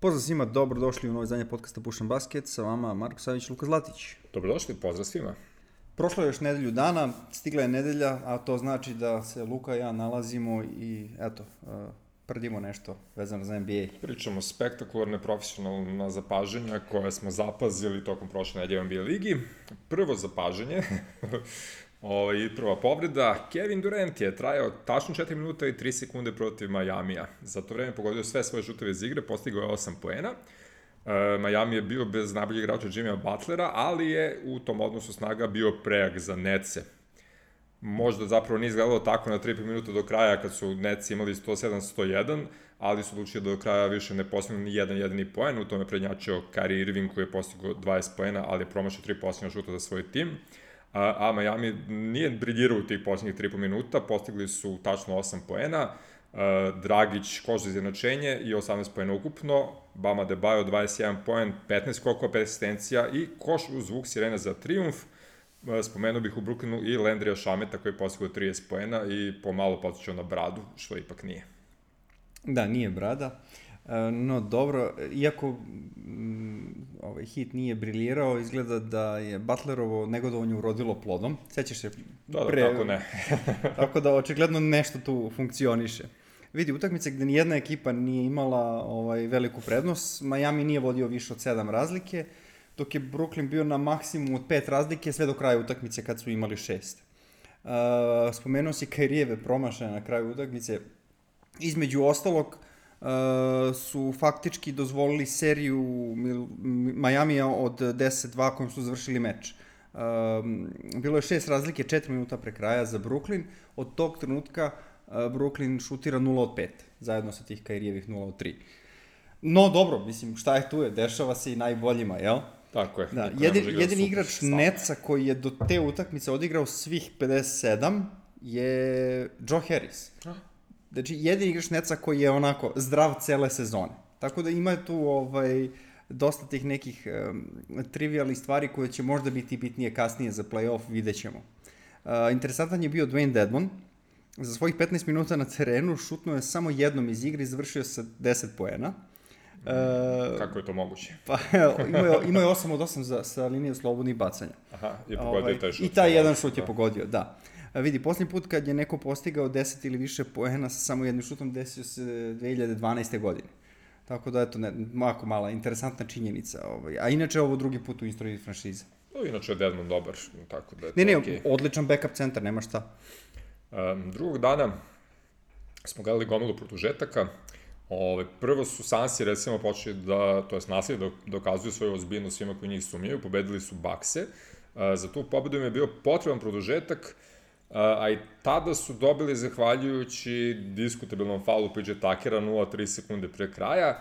Pozdrav svima, dobrodošli u novo izdanje podcasta Pušan Basket, sa vama Marko Savić, Luka Zlatić. Dobrodošli, pozdrav svima. Prošlo je još nedelju dana, stigla je nedelja, a to znači da se Luka i ja nalazimo i eto, uh, prdimo nešto vezano za NBA. Pričamo spektakularne profesionalna zapaženja koje smo zapazili tokom prošle nedelje NBA ligi. Prvo zapaženje, Ovaj, prva povreda, Kevin Durant je trajao tačno 4 minuta i 3 sekunde protiv Majamija. Za to vreme pogodio sve svoje šuteve iz igre, postigao je 8 poena. E, Miami je bio bez najboljeg igrača Jimmya Butlera, ali je u tom odnosu snaga bio prejak za Nece. Možda zapravo nije izgledalo tako na 3 minuta do kraja kad su Neci imali 107-101, ali su odlučili da do kraja više ne postignu ni jedan jedini poen, u tome prednjačio Kyrie Irving koji je postigao 20 poena, ali je promašao 3 posljednja šuta za svoj tim a, a Miami nije briljirao u tih posljednjih 3,5 minuta, postigli su tačno 8 poena, Dragić koš za izjednačenje i 18 poena ukupno, Bama Debajo 21 poen, 15 skokova, 5 asistencija i koš u zvuk sirena za triumf. Spomenuo bih u Brooklynu i Landrija Šameta koji je postigao 30 poena i pomalo podsjećao na bradu, što ipak nije. Da, nije brada. No dobro, iako mm, ovaj hit nije briljirao, izgleda da je Butlerovo negodovanje urodilo plodom. Sećaš se? Da, da, pre... kako ne. tako da očigledno nešto tu funkcioniše. Vidi, utakmice gde nijedna ekipa nije imala ovaj, veliku prednost, Miami nije vodio više od sedam razlike, dok je Brooklyn bio na maksimum od pet razlike sve do kraja utakmice kad su imali šest. Uh, spomenuo si Kairijeve promašaje na kraju utakmice. Između ostalog, uh, su faktički dozvolili seriju Majamija od 10-2 kojom su završili meč. Uh, bilo je šest razlike, 4 minuta pre kraja za Brooklyn. Od tog trenutka uh, Brooklyn šutira 0 od 5, zajedno sa tih Kairijevih 0 od 3. No dobro, mislim, šta je tu je, dešava se i najboljima, jel? Tako je. Da, jedin, jedin igrač Neca koji je do te utakmice odigrao svih 57 je Joe Harris. Znači, jedini igrač Neca koji je onako zdrav cele sezone. Tako da ima tu ovaj, dosta tih nekih um, trivialnih stvari koje će možda biti bitnije kasnije za playoff, vidjet ćemo. Uh, interesantan je bio Dwayne Dedmon. Za svojih 15 minuta na terenu šutnuo je samo jednom iz igre i završio sa 10 poena. Uh, Kako je to moguće? Pa, imao je, imao je 8 od 8 za, sa linije slobodnih bacanja. Aha, je pogodio ovaj, taj šut. I taj jedan šut da. je pogodio, da. A vidi, posljednji put kad je neko postigao 10 ili više poena sa samo jednim šutom desio se 2012. godine. Tako da, eto, ne, mako mala, interesantna činjenica. Ovaj. A inače, ovo drugi put u istoriji franšize. No, inače je Dedmon dobar, tako da je Ne, ne, okay. odličan backup centar, nema šta. Um, drugog dana smo gledali gomilu produžetaka. Ove, prvo su Sansi recimo počeli da, to je nasilje, da dokazuju svoju ozbiljnost svima koji njih sumnjaju, pobedili su Bakse. Uh, za tu pobedu im je bio potreban produžetak, uh, a i tada su dobili zahvaljujući diskutabilnom faulu PJ Takera 0,3 sekunde pre kraja.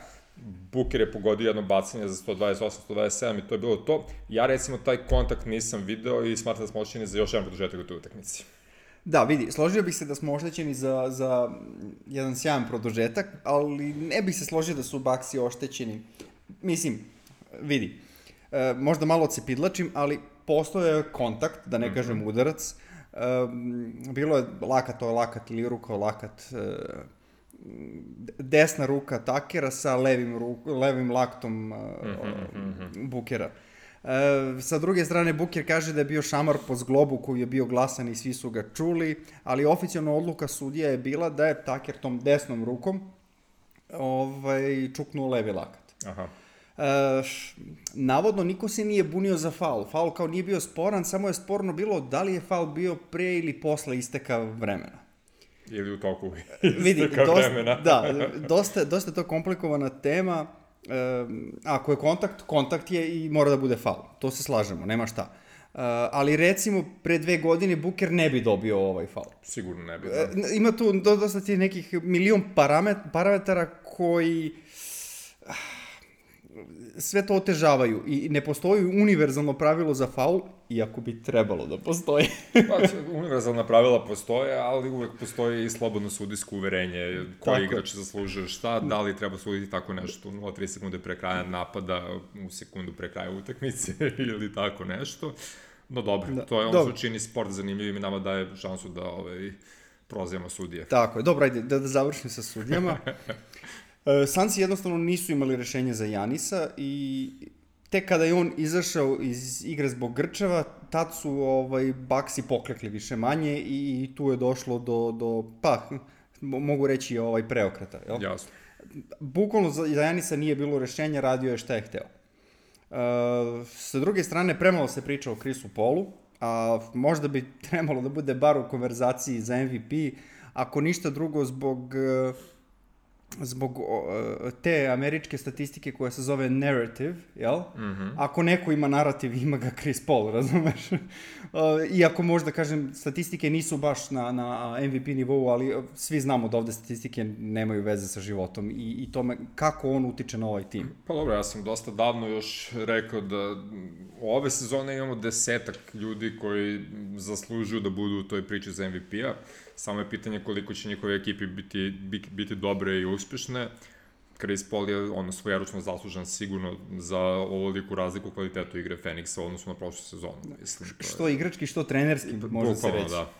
Buker je pogodio jedno bacanje za 128-127 i to je bilo to. Ja recimo taj kontakt nisam video i smatram da smo oštećeni za još jedan produžetak u toj utakmici. Da, vidi, složio bih se da smo oštećeni za, za jedan sjajan produžetak, ali ne bih se složio da su Baksi oštećeni. Mislim, vidi, e, možda malo se pidlačim, ali postoje kontakt, da ne mm -hmm. kažem udarac, bilo je lakat, to je lakat ili ruka lakat, e, desna ruka Takera sa levim, ru, levim laktom mm -hmm. Bukera. E, sa druge strane, Buker kaže da je bio šamar po zglobu koji je bio glasan i svi su ga čuli, ali oficijalna odluka sudija je bila da je Taker tom desnom rukom ovaj, čuknuo levi lakat. Aha. Uh, navodno niko se nije bunio za faul. Faul kao nije bio sporan, samo je sporno bilo da li je faul bio pre ili posle isteka vremena. Ili u toku Vidi, dosta, vremena. da, dosta, dosta to komplikovana tema. Uh, ako je kontakt, kontakt je i mora da bude faul. To se slažemo, nema šta. Uh, ali recimo pre dve godine Buker ne bi dobio ovaj faul. Sigurno ne bi. Da. Uh, ima tu dosta ti nekih milion paramet, parametara koji sve to otežavaju i ne postoji univerzalno pravilo za faul, iako bi trebalo da postoji. pa, univerzalna pravila postoje, ali uvek postoji i slobodno sudijsko uverenje koji igrač zaslužuje šta, da li treba suditi tako nešto 0,3 sekunde pre kraja napada u sekundu pre kraja utakmice ili tako nešto. No dobro, da, to je ono što čini sport zanimljivim i nama daje šansu da ovaj, prozijemo sudije. Tako je, dobro, ajde, da, da završim sa sudijama. E, Sansi jednostavno nisu imali rešenje za Janisa i tek kada je on izašao iz igre zbog grčeva, tad su ovaj, Baksi poklekli više manje i, i tu je došlo do, do pa, mogu reći ovaj preokrata. Jel? Jasno. Bukvalno za Janisa nije bilo rešenja, radio je šta je hteo. Uh, sa druge strane, premalo se priča o Krisu Polu, a možda bi trebalo da bude bar u konverzaciji za MVP, ako ništa drugo zbog uh, zbog uh, te američke statistike koja se zove narrative, jel? Mm -hmm. Ako neko ima narativ, ima ga Chris Paul, razumeš? uh, iako možda, kažem, statistike nisu baš na, na MVP nivou, ali svi znamo da ovde statistike nemaju veze sa životom i, i tome kako on utiče na ovaj tim. Pa dobro, ja sam dosta davno još rekao da ove sezone imamo desetak ljudi koji zaslužuju da budu u toj priči za MVP-a. Samo je pitanje koliko će njihove ekipi biti, biti, biti dobre i uspešne. Chris Paul je ono svojeručno zaslužan sigurno za ovoliku razliku kvalitetu igre Feniksa u odnosu na prošlu sezonu. Mislim, to je... Što igrački, što trenerski, može se reći. Da.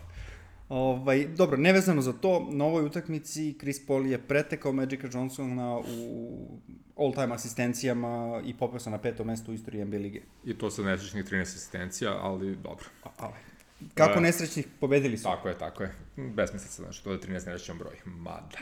Ovaj, dobro, nevezano za to, na ovoj utakmici Chris Paul je pretekao Magica Johnsona u all-time asistencijama i popeo se na peto mesto u istoriji NBA lige. I to sa nesrećnih 13 asistencija, ali dobro. Ali, Kako nesrećnih pobedili su? Tako je, tako je. Besmislica, znači, to je 13 nesrećan broj. Mada.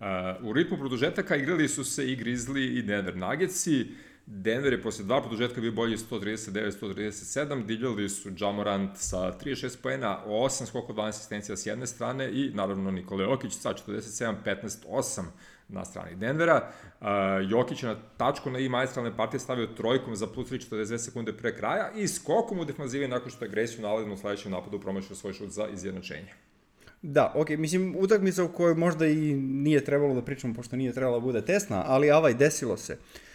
Uh, u ritmu produžetaka igrali su se i Grizzly i Denver Nuggetsi. Denver je posle dva produžetka bio bolji 139-137, divljali su Jamorant sa 36 poena, 8 skoko 12 asistencija s jedne strane i naravno Nikola Jokić sa 47-15-8 na strani Denvera. Uh, Jokić je na tačku na i magistralne partije stavio trojkom za plus 3 42 sekunde pre kraja i skokom u defanzivi nakon što je Gracie naledno u sledećem napadu promašio svoj šut za izjednačenje. Da, ok, mislim, utakmica u kojoj možda i nije trebalo da pričamo, pošto nije trebalo da bude tesna, ali avaj, desilo se. Uh,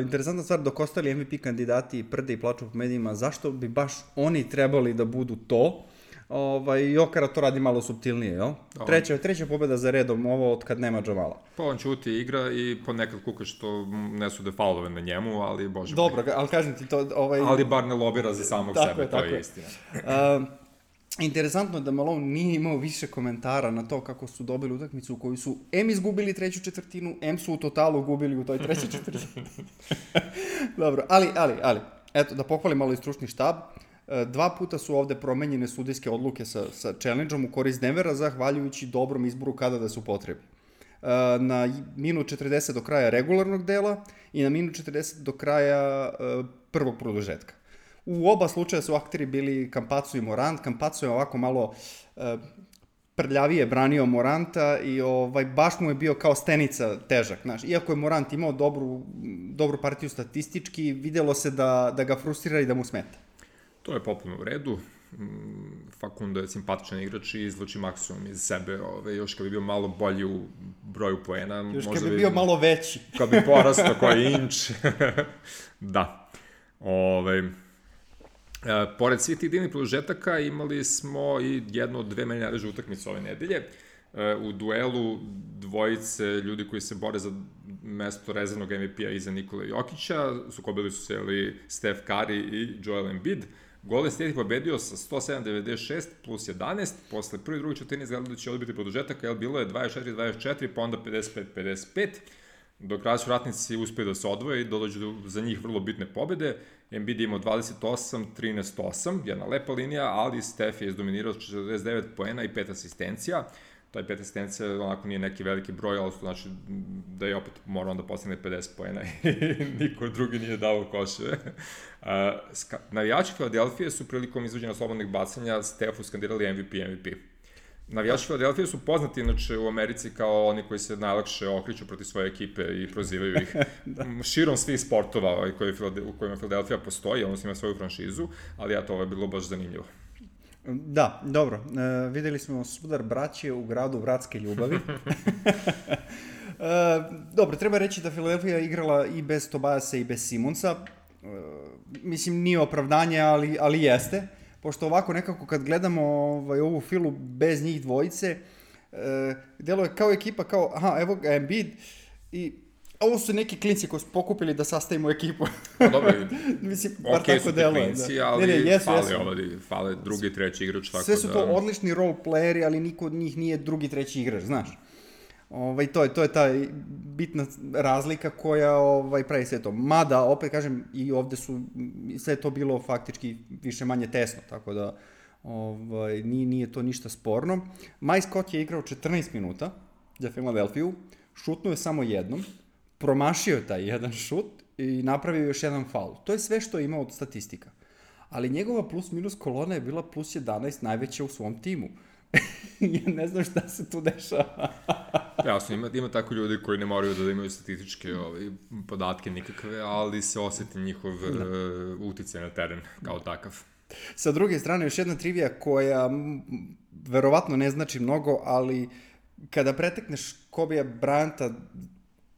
interesantna stvar, dok ostali MVP kandidati prde i plaču po medijima, zašto bi baš oni trebali da budu to? Ovaj, Jokara to radi malo subtilnije, jel? Treća, treća pobeda za redom, ovo od kad nema Džamala. Pa on ćuti igra i ponekad kuka što ne su defaulove na njemu, ali bože. Dobro, ali kažem ti to... Ovaj... Ali bar ne lobira za samog tako sebe, je, to je, je istina. uh, Interesantno je da Malone nije imao više komentara na to kako su dobili utakmicu u kojoj su M izgubili treću četvrtinu, M su u totalu gubili u toj trećoj četvrtini. Dobro, ali, ali, ali, eto, da pohvalim malo i stručni štab. E, dva puta su ovde promenjene sudijske odluke sa, sa challenge-om u korist Denvera, zahvaljujući dobrom izboru kada da su potrebi. E, na minut 40 do kraja regularnog dela i na minut 40 do kraja e, prvog produžetka. U oba slučaja su akteri bili Kampacu i Morant. Kampacu je ovako malo e, prljavije branio Moranta i ovaj, baš mu je bio kao stenica težak. Znaš, iako je Morant imao dobru, dobru partiju statistički, videlo se da, da ga frustrira i da mu smeta. To je popuno u redu. Mm, Fakundo je simpatičan igrač i izvlači maksimum iz sebe. Ove, još kad bi bio malo bolji u broju poena. Još kad bi bio malo veći. Kad bi porastao koji inč. da. Ove, E, pored svih tih divnih produžetaka imali smo i jednu od dve meni najreže utakmice ove nedelje. E, u duelu dvojice ljudi koji se bore za mesto rezervnog MVP-a iza Nikola Jokića, sukobili su se ali Steph Curry i Joel Embiid. Golden State je pobedio sa 107-96 plus 11, posle prvi drugi četvrtini izgledali da će odbiti produžetak, jer bilo je 24-24, pa onda 55-55 dok kraja su ratnici uspeli da se odvoje i dođu za njih vrlo bitne pobede. Embiid imao 28, 13-8, jedna lepa linija, ali Steph je izdominirao 49 poena i 5 asistencija. Taj 5 asistencija onako nije neki veliki broj, ali to znači da je opet morao da postigne 50 poena i niko drugi nije dao koševe. Navijači Philadelphia su prilikom izvođena slobodnih bacanja Stefu skandirali MVP, MVP. Navijači Philadelphia su poznati inače u Americi kao oni koji se najlakše okriću protiv svoje ekipe i prozivaju ih da. širom svih sportova ovaj, koji, u kojima Philadelphia postoji, ono ima svoju franšizu, ali ja to ovo je bilo baš zanimljivo. Da, dobro. E, videli smo sudar braće u gradu Vratske ljubavi. e, dobro, treba reći da Philadelphia igrala i bez Tobajasa i bez Simonsa. E, mislim, nije opravdanje, ali, ali jeste pošto ovako nekako kad gledamo ovaj, ovu filu bez njih dvojice, e, delo je kao ekipa, kao, aha, evo ga Embiid i ovo su neki klinci koji su pokupili da sastavimo ekipu. Pa dobro, Mislim, bar okay, tako delo. Klinci, da. ali ne, ne, jesu, fale, jesu. Ovdje, fale drugi, treći igrač. Tako Sve su da... to odlični role playeri, ali niko od njih nije drugi, treći igrač, znaš. Ovaj, to, je, to je ta bitna razlika koja ovaj, pravi sve to. Mada, opet kažem, i ovde su sve to bilo faktički više manje tesno, tako da ovaj, nije, nije to ništa sporno. Maj Scott je igrao 14 minuta za Filadelfiju, šutnuo je samo jednom, promašio je taj jedan šut i napravio još jedan faul. To je sve što je imao od statistika. Ali njegova plus minus kolona je bila plus 11 najveća u svom timu. ja ne znam šta se tu dešava. Jasno, ima, ima tako ljudi koji ne moraju da imaju statističke ovaj, podatke nikakve, ali se oseti njihov da. uh, uticaj na teren kao takav. Sa druge strane, još jedna trivija koja verovatno ne znači mnogo, ali kada pretekneš Kobija Branta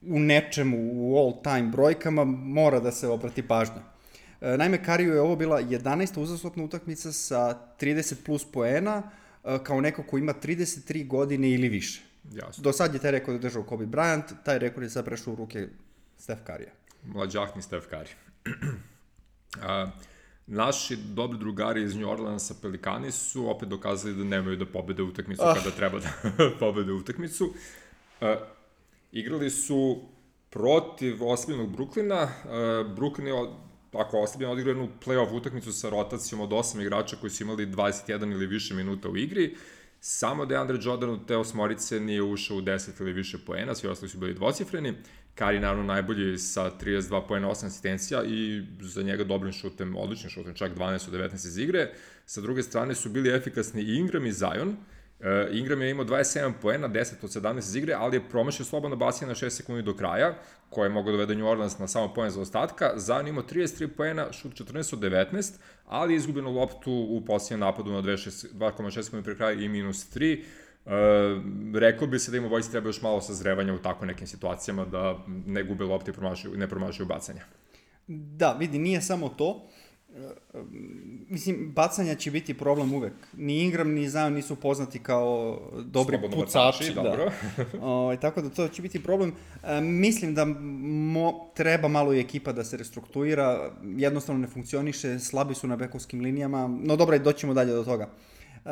u nečemu, u all-time brojkama, mora da se obrati pažnja. E, naime, Kariju je ovo bila 11. uzastopna utakmica sa 30 plus poena, kao neko ko ima 33 godine ili više. Jasno. Do sad je taj rekord držao Kobe Bryant, taj rekord je sad prešao u ruke Steph Karija. Mlađahni Steph Curry. A, naši dobri drugari iz New Orleansa Pelikani su opet dokazali da nemaju da pobede utakmicu ah. kada treba da pobede utakmicu. A, igrali su protiv osmijenog Bruklina. Uh, Brooklyn je ako oslabljeno odigrao jednu play-off utakmicu sa rotacijom od osam igrača koji su imali 21 ili više minuta u igri. Samo Deandre Jordan u te osmorice nije ušao u 10 ili više poena, svi ostali su bili dvocifreni. Kari naravno najbolji sa 32 poena, 8 asistencija i za njega dobrim šutem, odličnim šutem, čak 12 od 19 iz igre. Sa druge strane su bili efikasni i Ingram i Zion, Uh, Ingram je imao 27 poena, 10 od 17 iz igre, ali je promašio slobodno basije na 6 sekundi do kraja, koje je mogao dovede New Orleans na samo poen za ostatka. Zion imao 33 poena, šut 14 od 19, ali je izgubljeno loptu u posljednjem napadu na 2,6 sekundi pre kraja i minus 3. Uh, rekao bi se da ima vojci treba još malo sazrevanja u tako nekim situacijama da ne gube lopte i ne promašaju bacanja. Da, vidi, nije samo to mislim, bacanja će biti problem uvek. Ni Ingram, ni Zion nisu poznati kao dobri Slobodno pucači. Da. Dobro. o, ovaj, tako da to će biti problem. E, mislim da mo, treba malo i ekipa da se restruktuira. Jednostavno ne funkcioniše, slabi su na bekovskim linijama. No dobro, doćemo dalje do toga. E,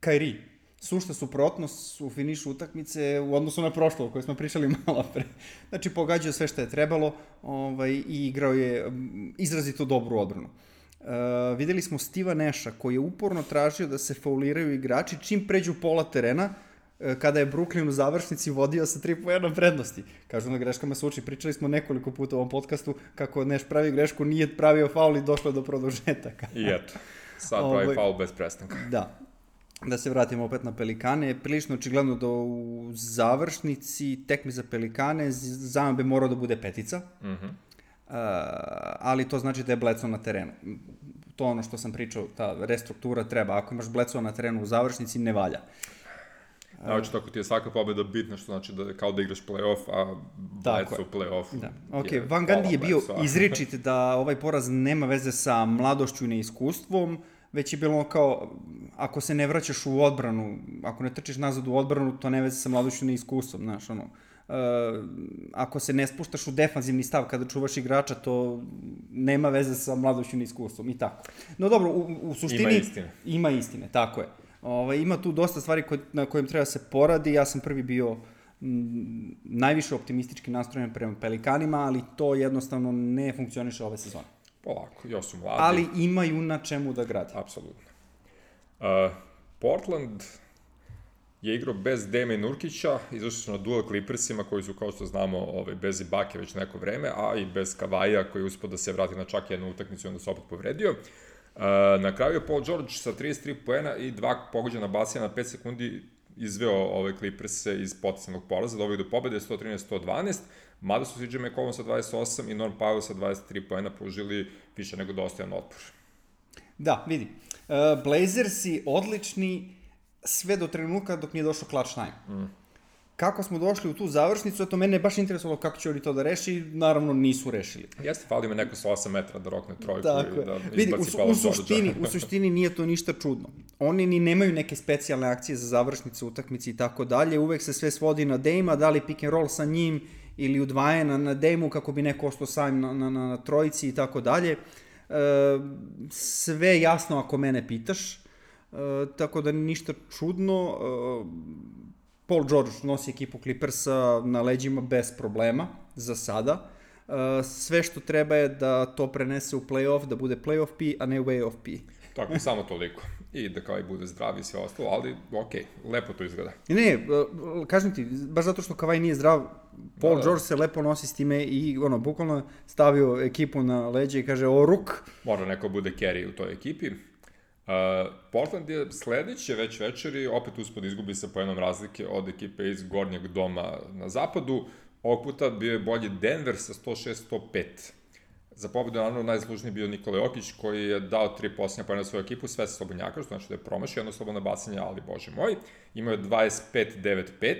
Kairi, sušta suprotnost u finišu utakmice u odnosu na prošlo o kojoj smo pričali malo pre. Znači, pogađao sve što je trebalo ovaj, i igrao je izrazito dobru odbranu. Uh, videli smo Stiva Neša koji je uporno tražio da se fauliraju igrači čim pređu pola terena uh, kada je Brooklyn u završnici vodio sa 3 pojena prednosti. Kažu na greškama se uči, pričali smo nekoliko puta u ovom podcastu kako Neš pravi grešku, nije pravio faul i došlo do produžetaka. I eto, sad pravi ovaj, faul bez prestanka. Da, da se vratimo opet na Pelikane, prilično očigledno da u završnici tekme za Pelikane Zaman bi morao da bude petica, uh -huh. uh, ali to znači da je Bledson na terenu. To ono što sam pričao, ta restruktura treba. Ako imaš Bledson na terenu u završnici, ne valja. Znači, tako ti je svaka pobeda bitna, što znači da kao da igraš play-off, a Bledson play-off. Da. Ok, Van Gundy je bio izričit da ovaj poraz nema veze sa mladošću i neiskustvom, uh, već je bilo kao, ako se ne vraćaš u odbranu, ako ne trčiš nazad u odbranu, to ne veze sa mladošću ni iskustvom, znaš, ono. Uh, ako se ne spuštaš u defanzivni stav kada čuvaš igrača, to nema veze sa mladošću ni iskustvom i tako. No dobro, u, u suštini... Ima istine. Ima istine, tako je. Ovaj, ima tu dosta stvari koj, na kojim treba se poradi. Ja sam prvi bio m, najviše optimistički nastrojen prema Pelikanima, ali to jednostavno ne funkcioniše ove sezone. Polako, još su mladi. Ali imaju na čemu da gradi. Apsolutno. Uh, Portland je igrao bez Deme Nurkića, izašli su na duel Clippersima koji su, kao što znamo, ovaj, bez Ibake već neko vreme, a i bez Kavaja koji je uspio da se vrati na čak jednu utakmicu i onda se opet povredio. Uh, na kraju je Paul George sa 33 poena i dva pogođena basija na 5 sekundi izveo ove Clippers-e iz potencijalnog poraza, ovih do pobede 113-112, mada su CJ McCollum sa 28 i Norm Powell sa 23 poena pružili više nego dostajan otpor. Da, vidi. Uh, Blazersi odlični sve do trenutka dok nije došao clutch time. Mm kako smo došli u tu završnicu, eto, mene je baš interesovalo kako će oni to da reši, naravno nisu rešili. Jeste, fali me neko sa 8 metra da rokne trojku Tako i da Vidi, u, u, suštini, u suštini nije to ništa čudno. Oni ni nemaju neke specijalne akcije za završnice, utakmice i tako dalje, uvek se sve svodi na Dejma, da li pick and roll sa njim ili udvajena na Dejmu kako bi neko ostao sam na, na, na, na trojici i tako dalje. E, sve jasno ako mene pitaš, e, tako da ništa čudno. E, Paul George nosi ekipu Clippersa na leđima bez problema, za sada. Sve što treba je da to prenese u playoff, da bude playoff P, a ne way of P. Tako, samo toliko. I da kao i bude zdrav i sve ostalo, ali okej, okay, lepo to izgleda. Ne, kažem ti, baš zato što Kavaj nije zdrav, Paul da, da. George se lepo nosi s time i ono, bukvalno stavio ekipu na leđe i kaže, o ruk. Mora neko bude carry u toj ekipi. Uh, Portland je sledeće već večeri opet uspod izgubi sa pojenom razlike od ekipe iz gornjeg doma na zapadu. Ovog puta bio je bolji Denver sa 106-105. Za pobedu naravno najzlužniji bio Nikola Jokić koji je dao tri posljednja pojena svoju ekipu, sve sa slobodnjaka, što znači da je promašio jedno slobodno bacanje, ali bože moj. Imao je 25-9-5.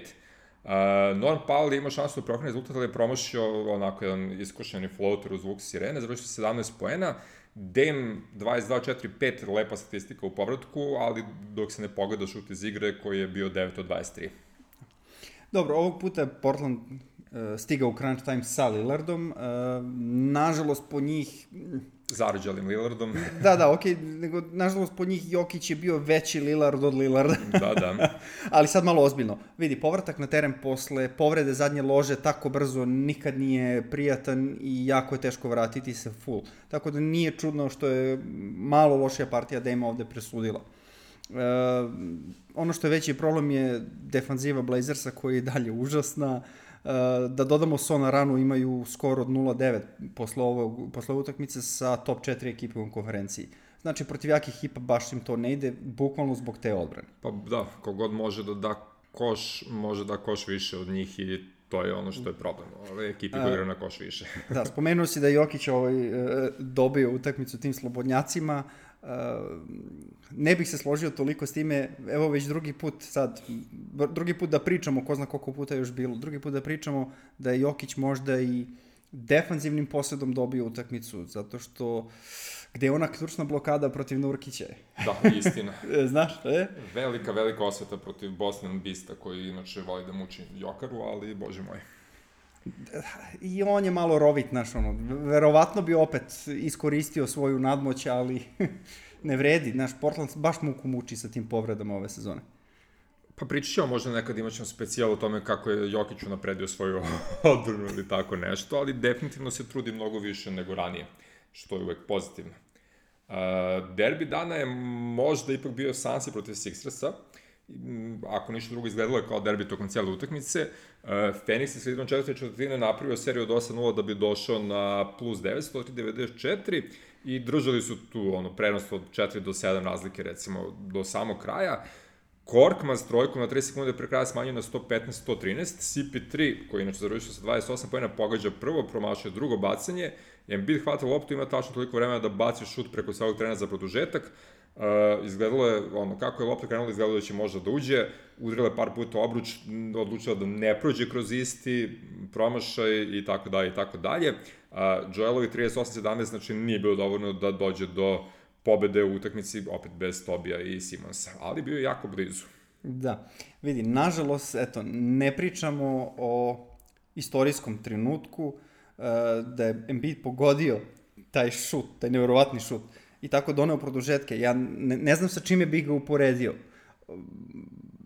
Uh, Norm Powell je imao šansu da prokrene rezultat, ali je promašio onako jedan iskušeni floater uz zvuk sirene, završio 17 poena. Dame 22-4-5, lepa statistika u povratku, ali dok se ne pogleda šut iz igre koji je bio 9 od 23. Dobro, ovog puta je Portland uh, stigao u crunch time sa Lillardom. Uh, nažalost, po njih... Zarađalim Lillardom. da, da, okej, okay, nego, nažalost, po njih Jokić je bio veći Lillard od Lillarda. da, da. Ali sad malo ozbiljno. Vidi, povratak na teren posle povrede zadnje lože tako brzo nikad nije prijatan i jako je teško vratiti se full. Tako da nije čudno što je malo lošija partija da ima ovde presudila. Uh, ono što je veći problem je defanziva Blazersa koja je dalje užasna. Uh, Eh, da dodamo Sona Ranu imaju skor od 0-9 posle, ovog, posle utakmice sa top 4 ekipe u konferenciji. Znači, protiv jakih hipa baš im to ne ide, bukvalno zbog te odbrane. Pa da, kogod može da da koš, može da koš više od njih i to je ono što je problem. Ove ekipe koje igraju na koš više. da, spomenuo si da Jokić ovaj, eh, dobio utakmicu tim slobodnjacima. Uh, ne bih se složio toliko s time, evo već drugi put sad, drugi put da pričamo, ko zna koliko puta je još bilo, drugi put da pričamo da je Jokić možda i defanzivnim posledom dobio utakmicu, zato što gde je ona ključna blokada protiv Nurkića? Da, istina. Znaš, e? Velika, velika osveta protiv Boston Bista, koji inače voli da muči Jokaru, ali, bože moj. I on je malo rovit, znaš, ono, verovatno bi opet iskoristio svoju nadmoć, ali ne vredi, znaš, Portland baš muku muči sa tim povredama ove sezone. Pa pričat ćemo možda nekad imat ćemo specijal o tome kako je Jokić napredio svoju odbranu ili tako nešto, ali definitivno se trudi mnogo više nego ranije, što je uvek pozitivno. Uh, derbi dana je možda ipak bio Sansi protiv Sixersa, ako ništa drugo izgledalo je kao derbi tokom cijele utakmice. Uh, Phoenix je sredinom četvrte četvrtine napravio seriju od 8-0 da bi došao na plus 9, 194 i držali su tu ono, prenos od 4 do 7 razlike recimo do samog kraja. Korkman s trojkom na 3 sekunde pre kraja smanjio na 115-113, CP3, koji inače završio sa 28 pojena, pogađa prvo, promašio drugo bacanje, Embiid hvata loptu, ima tačno toliko vremena da baci šut preko svog trena za produžetak, Uh, izgledalo je, ono, kako je lopta krenula, izgledalo da će možda da uđe, udarila je par puta obruč, odlučila da ne prođe kroz isti, promašaj i tako dalje i tako dalje. Uh, Joelovi 38-17, znači nije bilo dovoljno da dođe do pobede u utakmici, opet bez Tobija i Simonsa, ali bio je jako blizu. Da, vidi, nažalost, eto, ne pričamo o istorijskom trenutku, uh, da je Embiid pogodio taj šut, taj nevjerovatni šut, i tako doneo produžetke. Ja ne, ne znam sa čime bih ga uporedio.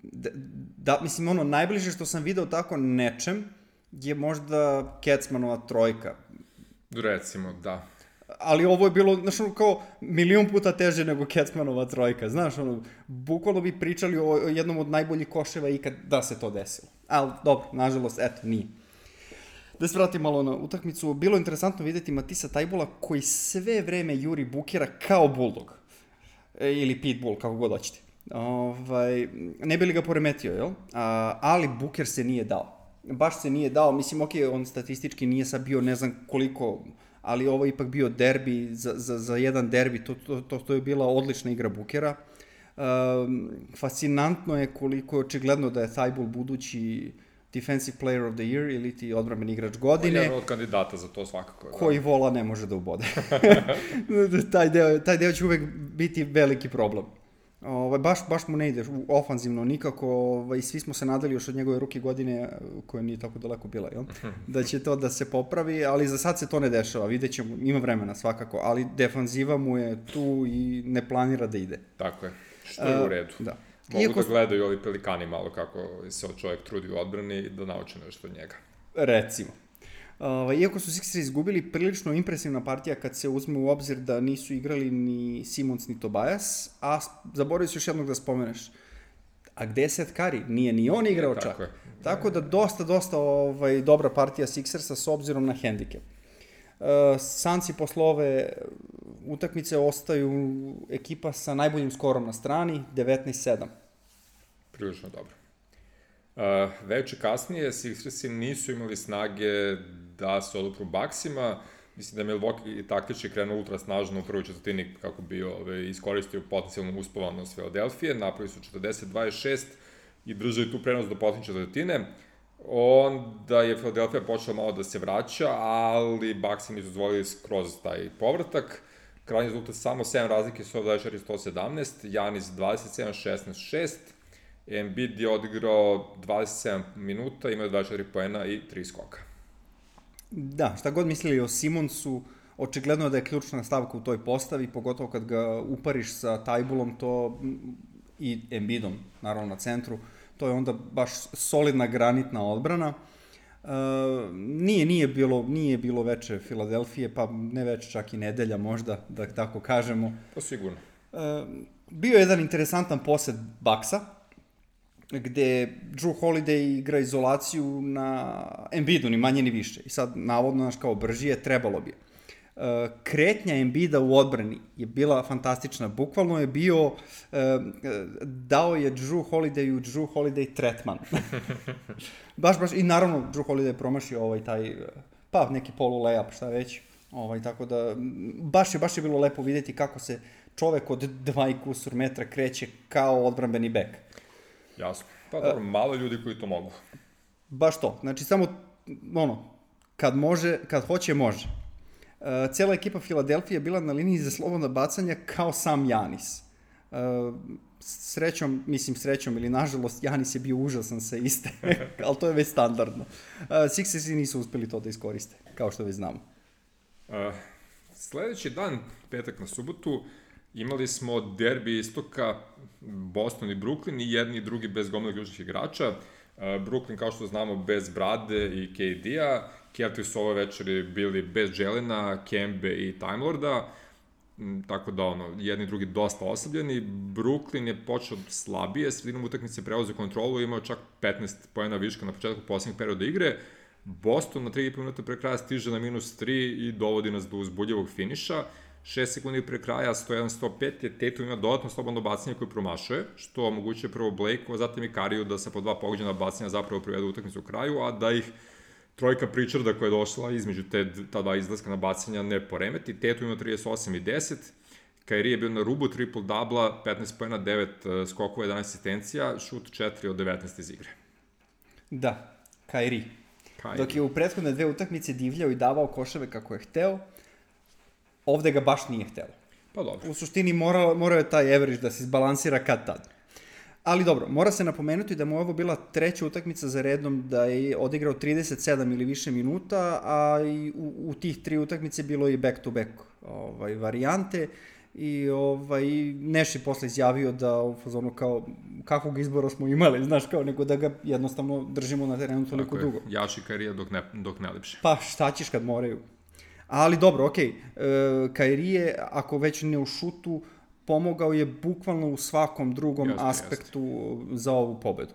Da, da, mislim, ono, najbliže što sam video tako nečem je možda Kecmanova trojka. Recimo, da. Ali ovo je bilo, znaš, ono, kao milion puta teže nego Kecmanova trojka, znaš, ono, bukvalno bi pričali o, jednom od najboljih koševa ikad da se to desilo. Ali, dobro, nažalost, eto, nije. Da se vratim malo na utakmicu, bilo je interesantno videti Matisa Tajbula koji sve vreme juri Bukera kao Bulldog. E, ili Pitbull, kako god hoćete. Ovaj, ne bi li ga poremetio, jel? A, ali Buker se nije dao. Baš se nije dao, mislim, ok, on statistički nije sad bio ne znam koliko, ali ovo je ipak bio derbi, za, za, za jedan derbi, to, to, to, to je bila odlična igra Bukera. Um, fascinantno je koliko je očigledno da je Tajbul budući Defensive Player of the Year ili ti odbramen igrač godine. Jedan od kandidata za to svakako. Da. Koji vola ne može da ubode. taj, deo, taj deo će uvek biti veliki problem. Ovaj, baš, baš mu ne ide ofanzivno nikako, ovaj, svi smo se nadali još od njegove ruke godine, koja nije tako daleko bila, jel? da će to da se popravi, ali za sad se to ne dešava, vidjet ćemo, ima vremena svakako, ali defanziva mu je tu i ne planira da ide. Tako je, što je u redu. Da. Mogu Iako da gledaju ovi pelikani malo kako se čovjek trudi u odbrani i da nauče nešto od njega. Recimo. Uh, iako su Sixers izgubili, prilično impresivna partija kad se uzme u obzir da nisu igrali ni Simons ni Tobias, a zaboravio si još jednog da spomeneš. A gde je Seth Curry? Nije ni on igrao čak. Tako je. Tako da dosta, dosta ovaj, dobra partija Sixersa s obzirom na hendikep. Uh, Sanci posle ove utakmice ostaju ekipa sa najboljim skorom na strani, 19-7. Prilično dobro. Uh, veče kasnije Sixersi nisu imali snage da se odupru Baksima. Mislim da je Milwaukee taktički krenuo ultra snažno u prvoj četvrtini kako bi ove, iskoristio potencijalnu uspovanost Filadelfije. Napravili su 40-26 i držali tu prenos do posljednje četvrtine. Onda je Philadelphia počela malo da se vraća, ali Baksi nisu dozvolili skroz taj povratak. Krajnji rezultat samo 7 razlike 124-117, Janis 27-16-6, Embiid je odigrao 27 minuta, imao je 24 poena i 3 skoka. Da, šta god mislili o Simonsu, očigledno je da je ključna stavka u toj postavi, pogotovo kad ga upariš sa Tajbulom to, m, i Embidom, naravno na centru, to je onda baš solidna granitna odbrana. E, nije, nije, bilo, nije bilo veče Filadelfije, pa ne veče čak i nedelja možda, da tako kažemo. To sigurno. E, bio je jedan interesantan posed Baksa, gde Drew Holiday igra izolaciju na Embiidu, ni manje ni više. I sad, navodno, znaš, kao brži je, trebalo bi. E, kretnja Embida u odbrani je bila fantastična. Bukvalno je bio, dao je Drew Holidayu Drew Holiday tretman. baš, baš, i naravno, Drew Holiday je promašio ovaj taj, pa neki polu layup, šta već. Ovaj, tako da, baš je, baš je bilo lepo videti kako se čovek od dva i kusur metra kreće kao odbranbeni bek. Jasno. Pa dobro, malo ljudi koji to mogu. Baš to. Znači, samo, ono, kad može, kad hoće, može. Uh, cela ekipa Filadelfije je bila na liniji za slobodna bacanja kao sam Janis. Uh, srećom, mislim srećom ili nažalost, Janis je bio užasan sa iste, ali to je već standardno. Uh, Sixersi nisu uspeli to da iskoriste, kao što već znamo. Uh, sledeći dan, petak na subotu, imali smo derbi istoka Boston i Brooklyn i jedni i drugi bez gomila ključnih igrača. Uh, Brooklyn, kao što znamo, bez Brade i KD-a. Celtics su ove večeri bili bez Jelena, Kembe i Time Lorda. Tako da ono, jedni i drugi dosta oslabljeni. Brooklyn je počeo slabije, sredinom utakmice preuzeo kontrolu, imao čak 15 pojena viška na početku poslednjeg perioda igre. Boston na 3,5 minuta pre kraja stiže na minus 3 i dovodi nas do uzbudljivog finiša. 6 sekundi pre kraja, 101-105 je Tatum ima dodatno slobodno bacanje koje promašuje, što omogućuje prvo Blakeu, a zatim i Kariju da sa po dva pogođena bacanja zapravo privedu utakmicu u kraju, a da ih trojka Pritcharda koja je došla između te, ta dva izlaska na bacanja ne poremeti. Tatum ima 38 i 10, Kairi je bio na rubu triple-dubla, 15 pojena, 9 skokova, 11 asistencija, šut 4 od 19 iz igre. Da, Kairi. Kairi. Dok je u prethodne dve utakmice divljao i davao koševe kako je hteo, ovde ga baš nije hteo. Pa dobro. U suštini morao, morao je taj average da se izbalansira kad tad. Ali dobro, mora se napomenuti da mu je ovo bila treća utakmica za redom da je odigrao 37 ili više minuta, a i u, u tih tri utakmice bilo je back-to-back ovaj, varijante i ovaj, Neš je posle izjavio da u fazonu kao kakvog izbora smo imali, znaš kao, nego da ga jednostavno držimo na terenu toliko Tako je, dugo. Jaši Kairija dok ne, dok ne lepše. Pa šta ćeš kad moraju? Ali dobro, okej, okay. e, Kairi je, ako već ne u šutu, pomogao je bukvalno u svakom drugom Jeste, aspektu za ovu pobedu.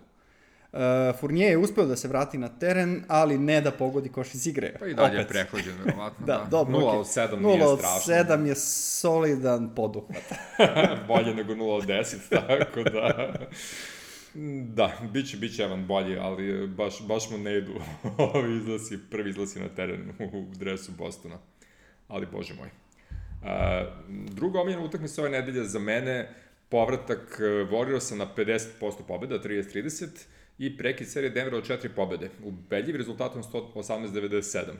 Uh, Fournier je uspeo da se vrati na teren, ali ne da pogodi koš iz igre. Pa i dalje je Opet. prehlađen, verovatno. Da, da. dobro. 0 okej. od 7 0 nije od strašno. 7 je solidan poduhvat. bolje nego 0 od 10, tako da... Da, bit će, bit će Evan bolji, ali baš, baš mu ne idu ovi izlasi, prvi izlasi na teren u dresu Bostona. Ali, bože moj. A, druga omiljena utakmica ove nedelje za mene, povratak Warriorsa na 50% pobjeda, 30-30, i prekid serije Denvera od 4 pobjede, ubedljiv rezultatom 118-97.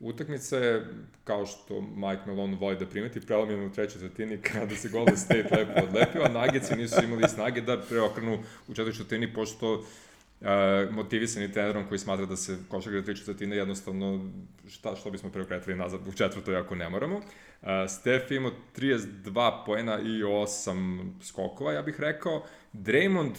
Utakmica je, kao što Mike Malone voli da primeti, prelomljena u trećoj četvrtini kada se Golden State lepo odlepio, a Nuggetsi nisu imali snage da preokrenu u četvrtoj četvrtini, pošto uh, motivisani trenerom koji smatra da se košarka tri četvrtine jednostavno šta, što bismo preokretili nazad u četvrtoj ako ne moramo. Uh, Steph imao 32 poena i 8 skokova, ja bih rekao. Draymond,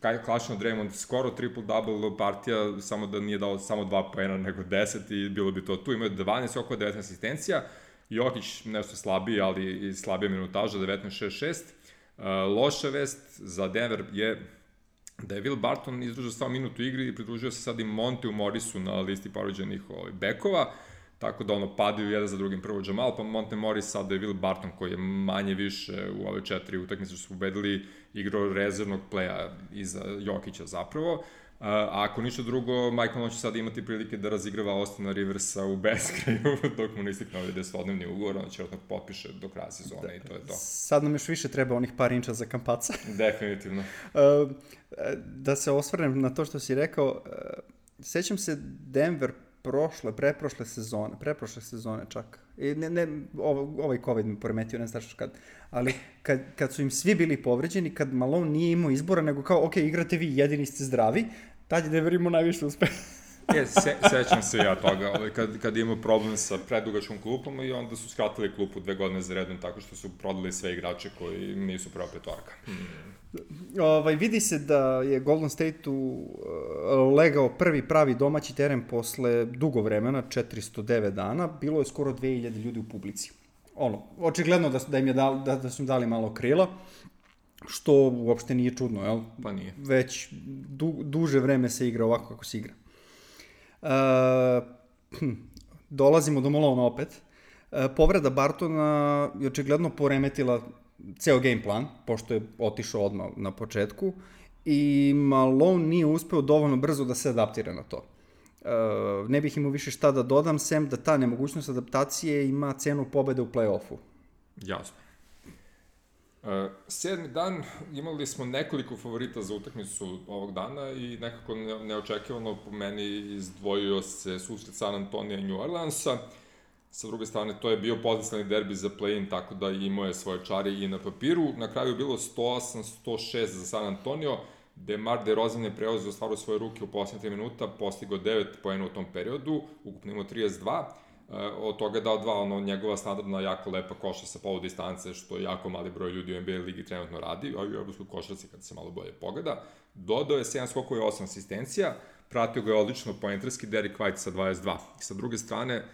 kaj klašno Draymond, skoro triple-double partija, samo da nije dao samo 2 poena nego 10 i bilo bi to tu. Imao je 12 skokova, 19 asistencija. Jokić nešto slabiji, ali i slabija minutaža, 19-6-6. Uh, loša vest za Denver je da je Will Barton izdržao samo minutu igri i pridružio se sad i Monte u Morrisu na listi poruđenih ovaj, bekova, tako da ono padaju jedan za drugim prvo Jamal, pa Monte Morris, sad je Will Barton koji je manje više u ove četiri utakmice su pobedili igrao rezervnog pleja iza Jokića zapravo. A ako ništa drugo, Michael će sad imati prilike da razigrava Austina Riversa u beskraju dok mu ne istikne ovaj desetodnevni ugovor, on će odmah potpiše do kraja sezone da, i to je to. Sad nam još više treba onih par inča za kampaca. Definitivno. uh, da se osvrnem na to što si rekao, uh, sećam se Denver prošle, preprošle sezone, preprošle sezone čak. I ne, ne, ovaj COVID mi poremetio, ne znaš kad. Ali kad, kad su im svi bili povređeni, kad Malone nije imao izbora, nego kao, ok, igrate vi, jedini ste zdravi, tad je Denver imao najviše uspeha. Je, se, sećam se ja toga, ovaj, kad, kad imao problem sa predugačkom klupom i onda su skratili klupu dve godine za redom tako što su prodali sve igrače koji nisu prava petorka. Hmm. Ovaj, vidi se da je Golden State-u uh, legao prvi pravi domaći teren posle dugo vremena, 409 dana, bilo je skoro 2000 ljudi u publici. Ono, očigledno da, da, im je dal, da, da su im dali malo krila, što uopšte nije čudno, jel? Pa nije. Već du, duže vreme se igra ovako kako se igra. Uh, dolazimo do Malona opet. Uh, povreda Bartona je očigledno poremetila ceo game plan, pošto je otišao odmah na početku, i Malone nije uspeo dovoljno brzo da se adaptira na to. Uh, ne bih imao više šta da dodam, sem da ta nemogućnost adaptacije ima cenu pobede u play-offu. Jasno. Uh, sedmi dan imali smo nekoliko favorita za utakmicu ovog dana i nekako ne, neočekivano po meni izdvojio se susret San Antonija i New Orleansa. Sa druge strane, to je bio potencijalni derbi za play-in, tako da imao je svoje čari i na papiru. Na kraju je bilo 108-106 za San Antonio. Demar DeRozan je preozio stvaru svoje ruke u posljednje 3 minuta, postigao 9 poena u tom periodu, ukupno imao 32. Uh, od toga je dao dva, ono, njegova standardna, jako lepa koša sa polu distance, što jako mali broj ljudi u NBA ligi trenutno radi, a i u evropskoj košarci kad se malo bolje pogleda. Dodao je 7 skokova i 8 asistencija, pratio ga je odlično poentarski Derek White sa 22. I sa druge strane, uh,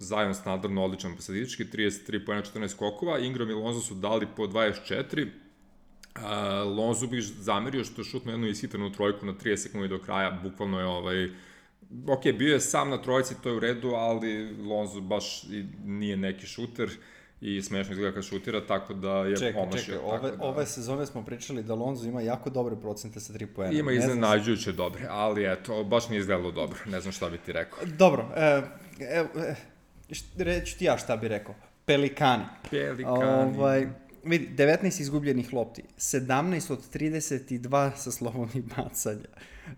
Zion standardno odličan statistički, 33 pojena 14 skokova, Ingram i Lonzo su dali po 24, Uh, Lonzo bih zamerio što je šutno jednu ishitranu trojku na 30 sekundi do kraja, bukvalno je ovaj, ok, bio je sam na trojici, to je u redu, ali Lonzo baš i nije neki šuter i smešno izgleda kad šutira, tako da je čekaj, omašio. Čekaj, ove, da... ove sezone smo pričali da Lonzo ima jako dobre procente sa 3 poena. Ima iznenađujuće dobre, ali eto, baš nije izgledalo dobro, ne znam šta bi ti rekao. Dobro, e, e, e reći ti ja šta bi rekao. Pelikani. Pelikani. Ovaj, vidi, 19 izgubljenih lopti, 17 od 32 sa slobodnih bacanja. Uh,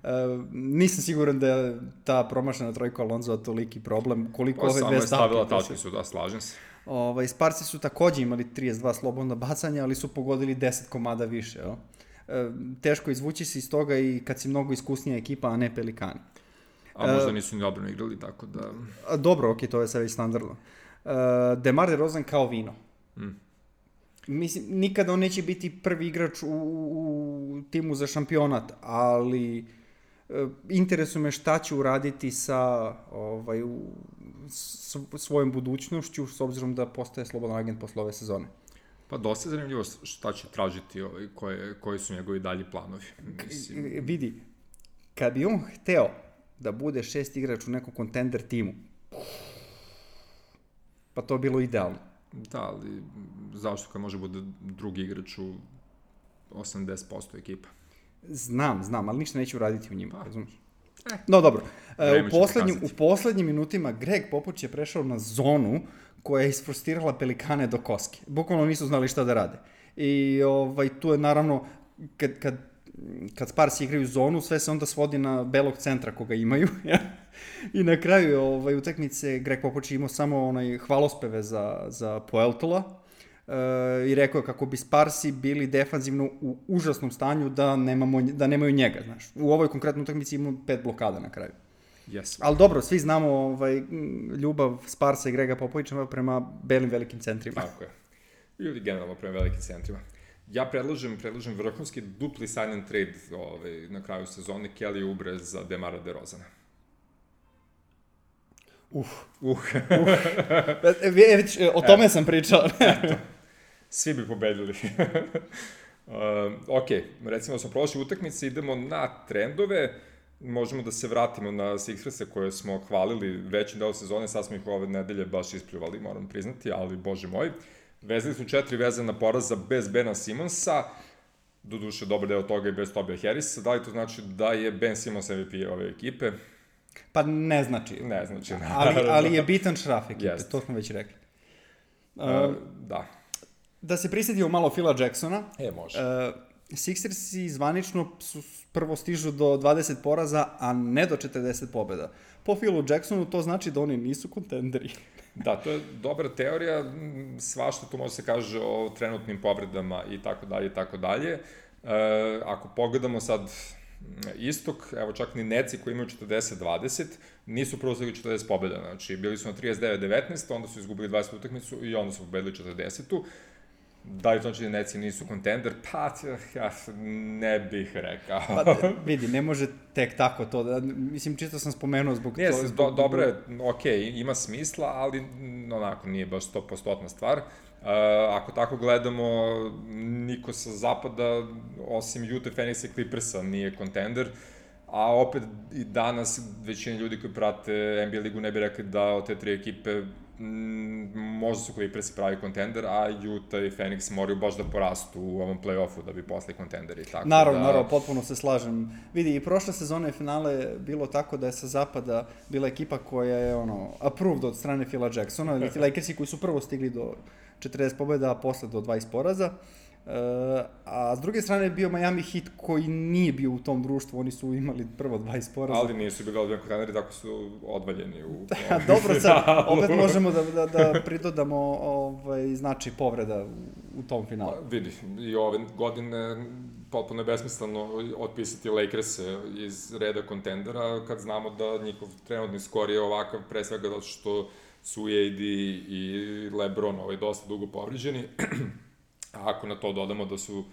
nisam siguran da je ta promašena trojka Alonso toliki problem, koliko pa, ove dve stavke... Samo je stavila tačke su, da, slažem se. Ovaj, Sparci su takođe imali 32 slobodna bacanja, ali su pogodili 10 komada više. Jo? Uh, teško izvući se iz toga i kad si mnogo iskusnija ekipa, a ne Pelikani. A možda nisu ni dobro igrali, tako da... A, dobro, okej, okay, to je sve već standardno. Uh, Demar DeRozan kao vino. Mm. Mislim, nikada on neće biti prvi igrač u, u timu za šampionat, ali uh, interesuje me šta će uraditi sa ovaj, u, s, svojom budućnošću, s obzirom da postaje slobodan agent posle ove sezone. Pa dosta je zanimljivo šta će tražiti, ovaj, koje, koji su njegovi dalji planovi. Mislim... Vidi, kad bi on hteo da bude šest igrač u nekom kontender timu. Pa to bilo idealno. Da, ali zašto kad može bude drugi igrač u 80% ekipa? Znam, znam, ali ništa neće uraditi u njima, pa. razumiješ? Eh. No dobro, e, u poslednjim, u poslednjim minutima Greg Popović je prešao na zonu koja je isfrustirala pelikane do koske. Bukvalno nisu znali šta da rade. I ovaj, tu je naravno, kad, kad kad Sparsi igraju zonu, sve se onda svodi na belog centra koga imaju. I na kraju ovaj, utakmice Greg Popović imao samo onaj hvalospeve za, za Poeltola. i rekao je kako bi Sparsi bili defanzivno u užasnom stanju da, nemamo, da nemaju njega, znaš. U ovoj konkretnoj utakmici imamo pet blokada na kraju. Yes. Ali dobro, svi znamo ovaj, ljubav Sparsa i Grega Popovića prema belim velikim centrima. Tako je. Ili generalno prema velikim centrima. Ja predlažem, predlažem vrhunski dupli sign and trade ovaj, na kraju sezone Kelly Ubre za Demara DeRozana. Uh. Uh. uh. E, e, o tome e. sam pričao. Svi bi pobedili. uh, ok, recimo da smo prošli utakmice, idemo na trendove. Možemo da se vratimo na Sixerse koje smo hvalili veći deo sezone, sad smo ih ove nedelje baš ispljuvali, moram priznati, ali bože moj. Vezali su četiri vezana poraza bez Bena Simonsa, doduše dobar deo toga i bez Tobija Harrisa. Da li to znači da je Ben Simons MVP ove ekipe? Pa ne znači. Ne znači, ali, ali je bitan šraf ekipe, yes. to smo već rekli. Uh, uh, da. Da se prisjetimo malo Phila Jacksona. E, može. Uh, Sixersi zvanično su prvo stižu do 20 poraza, a ne do 40 pobjeda. Po Philu Jacksonu to znači da oni nisu kontenderi. Da, to je dobra teorija, svašta tu može se kaže o trenutnim povredama i tako dalje i tako dalje. E, ako pogledamo sad istok, evo čak ni Neci koji imaju 40-20, nisu prvo stigli 40 pobjeda, znači bili su na 39-19, onda su izgubili 20 utakmicu i onda su pobedili 40 Da li znači da Neci nisu kontender? Pa, ja ne bih rekao. pa, vidi, ne može tek tako to. Da, mislim, čisto sam spomenuo zbog ne, to. Zbog... Do, dobro je, ok, ima smisla, ali onako nije baš 100% stvar. Uh, ako tako gledamo, niko sa zapada, osim Utah Phoenix i Clippersa, nije kontender. A opet i danas većina ljudi koji prate NBA ligu ne bi rekli da od te tri ekipe možda su Clippers pravi kontender, a Utah i Phoenix moraju baš da porastu u ovom play-offu da bi postali kontenderi. Tako naravno, da... naravno, potpuno se slažem. Vidi, i prošle sezone finale bilo tako da je sa zapada bila ekipa koja je ono, approved od strane Phila Jacksona, ili Lakersi koji su prvo stigli do 40 pobjeda, a posle do 20 poraza. Uh, a s druge strane je bio Miami Heat koji nije bio u tom društvu, oni su imali prvo 20 poraza. Ali nisu bili odbijan kontenderi, tako su odvaljeni u... Da, dobro, sad, opet možemo da, da, da pridodamo ovaj, znači povreda u tom finalu. Pa, vidi, i ove godine potpuno je besmisleno otpisati Lakers iz reda kontendera kad znamo da njihov trenutni skor je ovakav pre svega zato što su AD i LeBron ovaj, dosta dugo povriđeni. A ako na to dodamo da su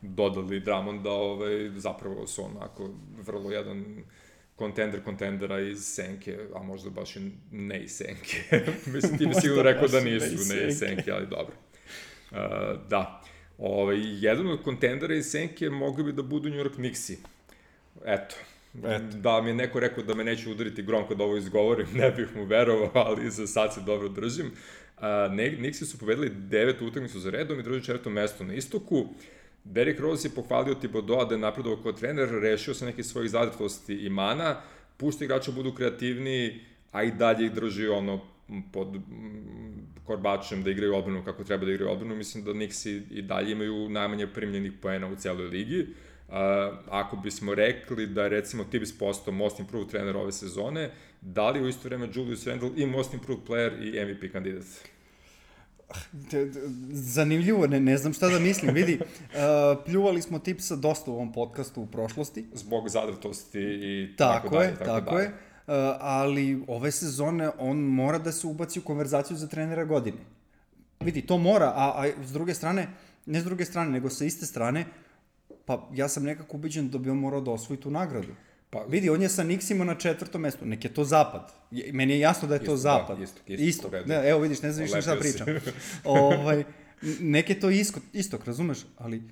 dodali Drammonda, ovaj, zapravo su onako vrlo jedan kontender kontendera iz Senke, a možda baš i ne iz Senke. Mislim, ti bi sigurno rekao da nisu ne iz Senke, ali dobro. Uh, da. Ovaj, jedan od kontendera iz Senke mogli bi da budu New York Knicksi. Eto, Eto. Da mi je neko rekao da me neće udariti grom kad ovo izgovorim, ne bih mu verovao, ali za sad se dobro držim. Uh, Nixi su povedali devet utakmicu za redom i drži četvrto mesto na istoku. Derrick Rose je pohvalio Thibodeau da je napredovao kao trener, rešio se nekih svojih zadrtosti i mana, pušta igrača budu kreativniji, a i dalje ih drži ono pod korbačem da igraju odbranu kako treba da igraju odbranu. Mislim da Nixi i dalje imaju najmanje primljenih poena u celoj ligi. Uh, ako bismo rekli da recimo Tibbs postao most improved trener ove sezone, da li u isto vreme Julius Randle i most improved player i MVP kandidat? Zanimljivo, ne, ne znam šta da mislim. Vidi, uh, pljuvali smo tipsa dosta u ovom podcastu u prošlosti. Zbog zadrtosti i tako, tako je, Tako, tako dalje. je, uh, ali ove sezone on mora da se ubaci u konverzaciju za trenera godine. Vidi, to mora, a, a s druge strane, ne s druge strane, nego sa iste strane, pa ja sam nekako ubiđen da bi on morao da osvoji tu nagradu. Pa, vidi, on je sa Nixima na četvrtom mestu, nek je to zapad. Meni je jasno da je to isto, da, zapad. Da, isto, isto. isto. Ne, evo vidiš, ne znam više šta pričam. ovaj, nek je to istok, istok, razumeš? Ali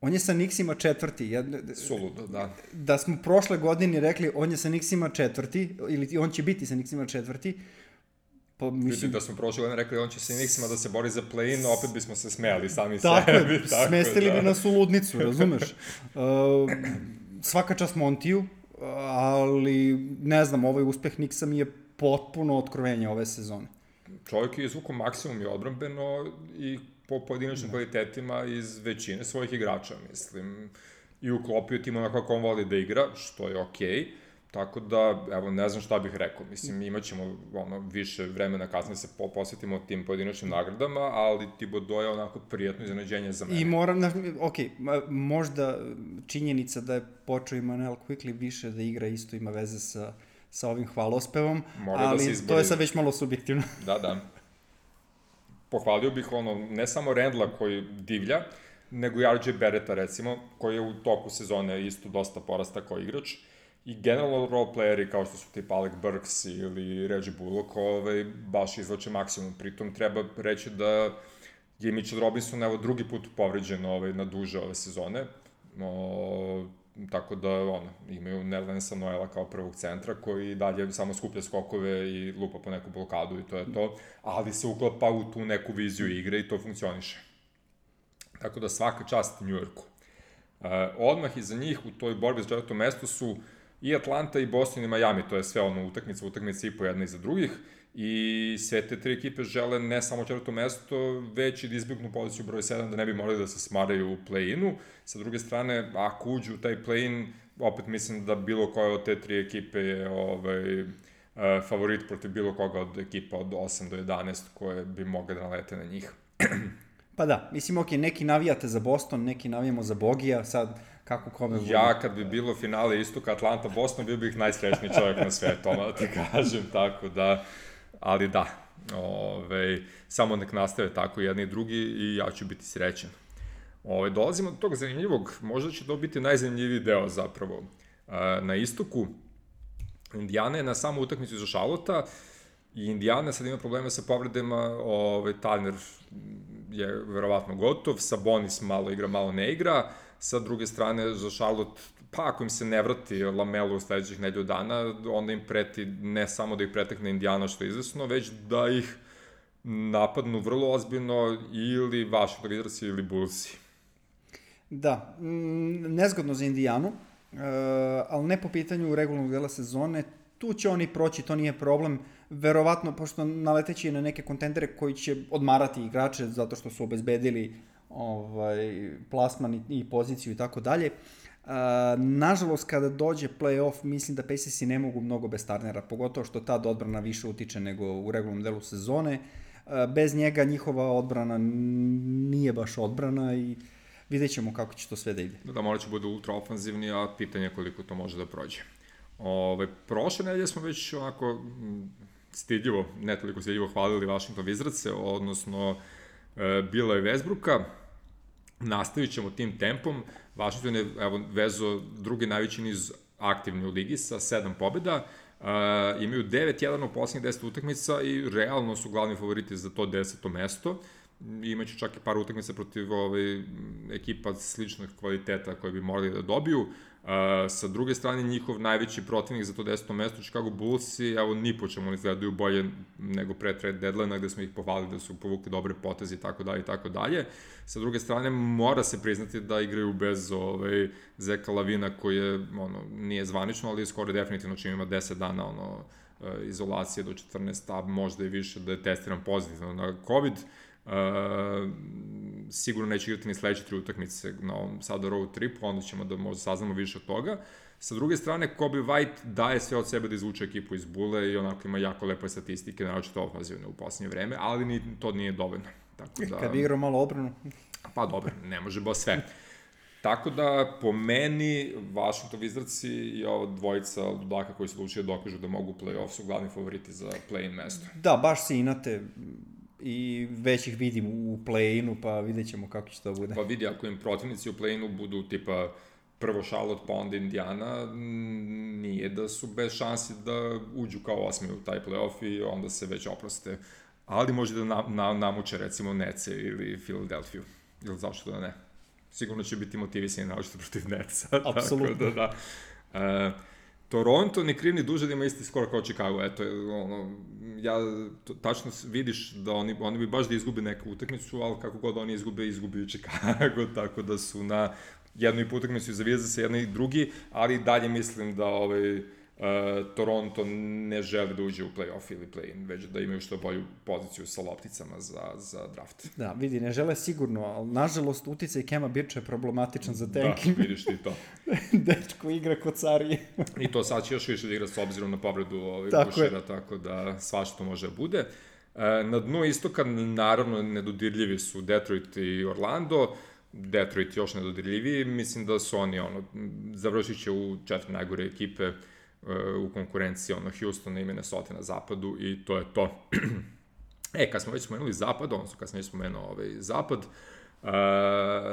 on je sa Nixima četvrti. Ja, Suludo, da. Da smo prošle godine rekli on je sa Nixima četvrti, ili on će biti sa Nixima četvrti, Pa, mislim... da smo prošle godine rekli on će sa Nixima da se bori za play-in, opet bismo se smejali sami tako, sebi. Tako, smestili da. bi nas u ludnicu, razumeš? Uh, svaka čast Montiju, ali ne znam, ovaj uspeh Nixa mi je potpuno otkrovenje ove sezone. Čovjek je izvukao maksimum i odbrambeno i po pojedinačnim da. kvalitetima iz većine svojih igrača, mislim. I uklopio tim onako kako on voli da igra, što je okej. Okay Tako da, evo, ne znam šta bih rekao. Mislim, imat ćemo ono, više vremena kasnije se po, posvetimo tim pojedinačnim nagradama, ali Thibodeau je onako prijatno iznenađenje za mene. I moram, na, ok, možda činjenica da je počeo Immanuel Quickly više da igra isto ima veze sa, sa ovim hvalospevom, Mora da ali da to je sad već malo subjektivno. Da, da. Pohvalio bih ono, ne samo Rendla koji divlja, nego i RJ Beretta recimo, koji je u toku sezone isto dosta porasta kao igrač. Uh, i generalno roleplayeri kao što su tipa Alec Burks ili Reggie Bullock ovaj, baš izlače maksimum. Pritom treba reći da je Mitchell Robinson evo drugi put povređen ovaj, na duže ove sezone. O, tako da ono, imaju Nerlensa Noela kao prvog centra koji dalje samo skuplja skokove i lupa po neku blokadu i to je to, ali se uklapa u tu neku viziju igre i to funkcioniše. Tako da svaka čast New Yorku. E, odmah iza njih u toj borbi za četvrto mesto su i Atlanta i Boston i Miami, to je sve ono utakmica, utakmica i po jedna iza drugih i sve te tri ekipe žele ne samo četvrto mesto, već i da izbjegnu poziciju broj 7 da ne bi morali da se smaraju u play-inu. Sa druge strane, ako uđu u taj play-in, opet mislim da bilo koja od te tri ekipe je ovaj, favorit protiv bilo koga od ekipa od 8 do 11 koje bi mogle da nalete na njih. pa da, mislim, ok, neki navijate za Boston, neki navijamo za Bogija, sad kako kome vodi. Ja kad bi bilo finale istoka Atlanta Boston bio bih najsrećniji čovjek na svetu, ono ti kažem, tako da, ali da, ove, samo nek nastave tako jedni i drugi i ja ću biti srećen. Ove, dolazimo do tog zanimljivog, možda će to biti najzanimljiviji deo zapravo. E, na istoku, Indijana je na samu utakmicu za Šalota i Indijana sad ima probleme sa povredama, ovaj, Tanner je verovatno gotov, Sabonis malo igra, malo ne igra, Sa druge strane, za Charlotte, pa ako im se ne vrati Lamelo u sledećih nedelju dana, onda im preti ne samo da ih pretekne Indiana, što je izvesno, već da ih napadnu vrlo ozbiljno ili Washington Wizards ili Bullsi. Da, mm, nezgodno za Indijanu, uh, ali ne po pitanju regularnog dela sezone, tu će oni proći, to nije problem, verovatno, pošto naleteći na neke kontendere koji će odmarati igrače zato što su obezbedili ovaj, plasman i, i poziciju i tako dalje. Uh, nažalost, kada dođe playoff, mislim da Pacers ne mogu mnogo bez Tarnera, pogotovo što tad odbrana više utiče nego u regularnom delu sezone. Uh, bez njega njihova odbrana nije baš odbrana i vidjet ćemo kako će to sve da ide. Da, da morat će bude ultra ofanzivni, a pitanje koliko to može da prođe. Ove, prošle nedelje smo već onako stidljivo, ne toliko stidljivo hvalili Washington Wizards, odnosno e, bilo je Westbrooka, nastavit ćemo tim tempom. Washington je evo, vezo drugi najveći niz aktivni u ligi sa sedam pobjeda. Uh, imaju 9-1 u poslednjih 10 utakmica i realno su glavni favoriti za to 10. mesto. Imaće čak i par utakmica protiv ovaj, ekipa sličnog kvaliteta koje bi morali da dobiju. Uh, sa druge strane, njihov najveći protivnik za to deseto mesto, Chicago Bulls, i evo ni po čemu izgledaju bolje nego pre trade deadline gde smo ih pohvalili da su povukli dobre poteze i tako dalje i tako dalje. Sa druge strane, mora se priznati da igraju bez ovaj, Zeka Lavina koji je, ono, nije zvanično, ali skoro definitivno čim ima 10 dana ono, uh, izolacije do 14, a možda i više da je testiran pozitivno na COVID. Uh, sigurno neće igrati ni sledeće tri utakmice na ovom sada road tripu, onda ćemo da možda saznamo više od toga. Sa druge strane, Kobe White daje sve od sebe da izvuče ekipu iz bule i onako ima jako lepe statistike, naročito ofazivne u posljednje vreme, ali ni, to nije dovoljno. Tako da, Kad igra malo obranu. Pa dobro, ne može baš sve. Tako da, po meni, Washington Wizardsi i ova dvojica ludaka koji su odlučili da dokažu da mogu play-off su glavni favoriti za play-in mesto. Da, baš se inate i već ih vidim u play-inu, pa vidjet ćemo kako će to bude. Pa vidi, ako im protivnici u play-inu budu tipa prvo Charlotte, pa onda Indiana, nije da su bez šansi da uđu kao osmi u taj play-off i onda se već oproste. Ali može da na, na, namuče recimo Nece ili Philadelphia. Ili zašto da ne? Sigurno će biti motivisani naočito protiv Netsa. Apsolutno. da, da. Uh, Toronto ni kriv ni duže da ima isti skor kao Chicago. Eto, ono, ja tačno vidiš da oni, oni bi baš da izgube neku utakmicu, ali kako god oni izgube, izgubiju Chicago, tako da su na jednoj utakmicu za za se jedni i drugi, ali dalje mislim da ovaj, Toronto ne želi da uđe u play-off ili play-in, već da imaju što bolju poziciju sa lopticama za, za draft. Da, vidi, ne žele sigurno, ali nažalost uticaj Kema Birča je problematičan za tanking. Da, vidiš ti to. Dečko igra kod carije. I to sad će još više da igra s obzirom na povredu ovih tako Bušera, tako da svašta može da bude. E, na dnu istoka, naravno, nedodirljivi su Detroit i Orlando. Detroit još nedodirljiviji, mislim da su oni, ono, završit će u četiri najgore ekipe u konkurenciji, ono, Houston i Minnesota na zapadu i to je to. e, kad smo već spomenuli zapad, odnosno kad sam već spomenuo ovaj zapad, Uh,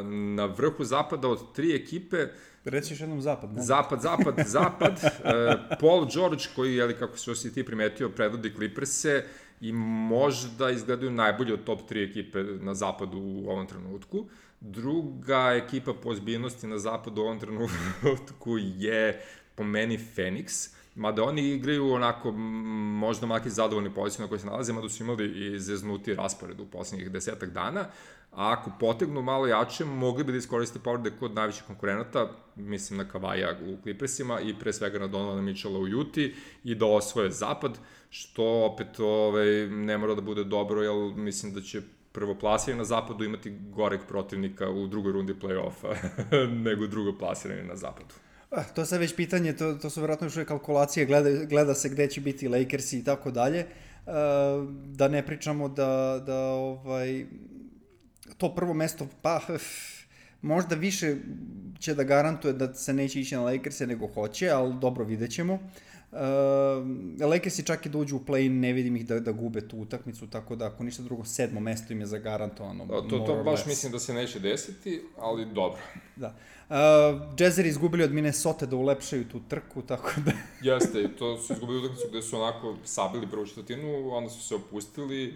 na vrhu zapada od tri ekipe Reci još jednom zapad. Ne? Zapad, zapad, zapad. Uh, Paul George, koji, jeli, kako se si ti primetio, predvodi Clippers-e i možda izgledaju najbolje od top 3 ekipe na zapadu u ovom trenutku. Druga ekipa po ozbiljnosti na zapadu u ovom trenutku je po meni Phoenix, mada oni igraju onako možda maki zadovoljni poziciju na kojoj se nalaze, mada su imali i zeznuti raspored u poslednjih desetak dana, a ako potegnu malo jače, mogli bi da iskoriste povrede kod najvećih konkurenata, mislim na Kavaja u Clippersima i pre svega na Donovan Mitchella u Juti i da osvoje zapad, što opet ovaj, ne mora da bude dobro, jer mislim da će prvoplasirani na zapadu imati goreg protivnika u drugoj rundi play-offa nego drugoplasirani na zapadu. Ah, to je već pitanje, to, to su verovatno još kalkulacije, gleda, gleda se gde će biti Lakersi i tako dalje. Uh, da ne pričamo da, da ovaj, to prvo mesto, pa možda više će da garantuje da se neće ići na Lakers-e nego hoće, ali dobro vidjet ćemo. Uh, Lakersi čak i da uđu u play-in, ne vidim ih da, da gube tu utakmicu, tako da ako ništa drugo, sedmo mesto im je zagarantovano. Da, to, to baš mislim da se neće desiti, ali dobro. Da. Uh, Jazzeri izgubili od Minnesota da ulepšaju tu trku, tako da... Jeste, to su izgubili utakmicu gde su onako sabili prvu četvrtinu, onda su se opustili,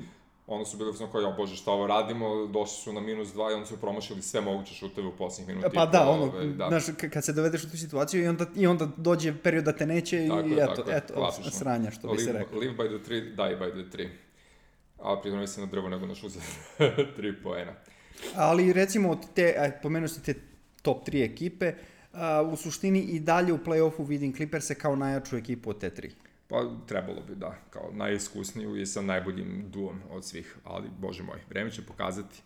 onda su bili kao, ja bože, šta ovo radimo, došli su na minus 2 i onda su promašili sve moguće šuteve u poslednjih minuta. Pa da, ono, ove, da. znaš, kad se dovedeš u tu situaciju i onda, i onda dođe period da te neće tako i je, eto, tako eto, klasično. sranja, što bi live, se rekao. Live by the tree, die by the tree. Ali pritom mislim na drvo nego na šuze 3 poena. Ali recimo od te, aj, pomenuo si te top 3 ekipe, a, u suštini i dalje u play-offu vidim Clippers-e kao najjaču ekipu od te tri. Pa trebalo bi, da, kao najiskusniju i sa najboljim duom od svih, ali, bože moj, vreme će pokazati.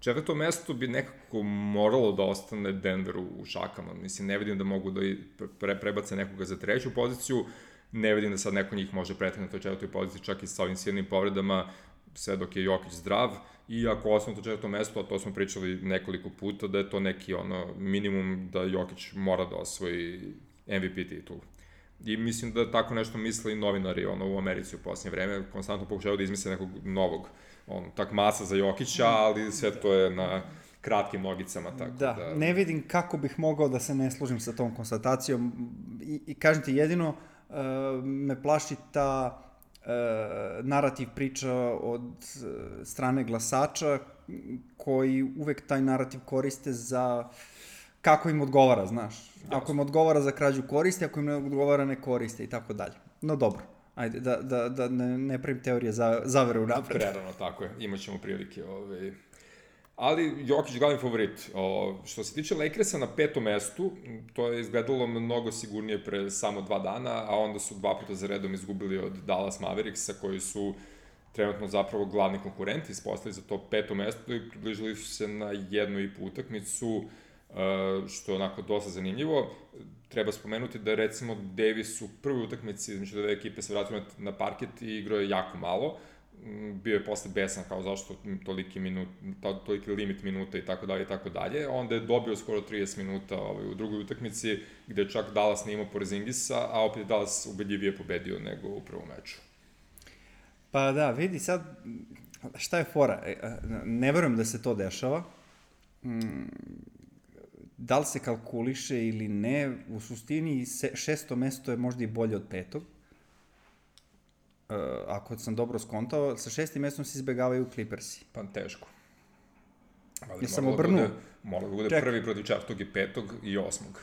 Četvrto mesto bi nekako moralo da ostane Denveru u šakama. Mislim, ne vidim da mogu da pre, prebace nekoga za treću poziciju, ne vidim da sad neko njih može pretati na toj četvrtoj poziciji, čak i sa ovim silnim povredama, sve dok je Jokić zdrav, i ako osnovno to četvrto mesto, a to smo pričali nekoliko puta, da je to neki ono minimum da Jokić mora da osvoji MVP titulu. I mislim da tako nešto misle i novinari ono, u Americi u posljednje vreme, konstantno pokušaju da izmisle nekog novog on, tak masa za Jokića, ali sve to je na kratkim nogicama. Tako da, da, ne vidim kako bih mogao da se ne služim sa tom konstatacijom. I, i kažem ti, jedino uh, me plaši ta uh, narativ priča od uh, strane glasača koji uvek taj narativ koriste za kako im odgovara, znaš Ako im odgovara za krađu koristi, ako im ne odgovara ne koriste i tako dalje. No dobro, ajde, da, da, da ne, ne pravim teorije za, zavere u napred. Prerano, tako je, imaćemo prilike. Ove... Ali Jokić glavni favorit. O, što se tiče Lakersa na petom mestu, to je izgledalo mnogo sigurnije pre samo dva dana, a onda su dva puta za redom izgubili od Dallas Mavericksa, koji su trenutno zapravo glavni konkurenti, ispostavili za to peto mesto i približili su se na jednu i po utakmicu. Uh, što je onako dosta zanimljivo. Treba spomenuti da je recimo Davis u prvoj utakmici između dve ekipe se vratio na, parket i igrao je jako malo. Mm, bio je posle besan kao zašto toliki, minut, toliki limit minuta i tako dalje i tako dalje. Onda je dobio skoro 30 minuta ovaj, u drugoj utakmici gde čak Dallas nije imao Porzingisa, a opet Dallas ubedljivije pobedio nego u prvom meču. Pa da, vidi sad, šta je fora? E, ne verujem da se to dešava. Mm, da li se kalkuliše ili ne, u sustini šesto mesto je možda i bolje od petog. Uh, ako sam dobro skontao, sa šestim mestom se izbegavaju Clippersi. Pa teško. Ali sam obrnuo. Da da bude Ček. prvi protiv četvrtog i petog i osmog,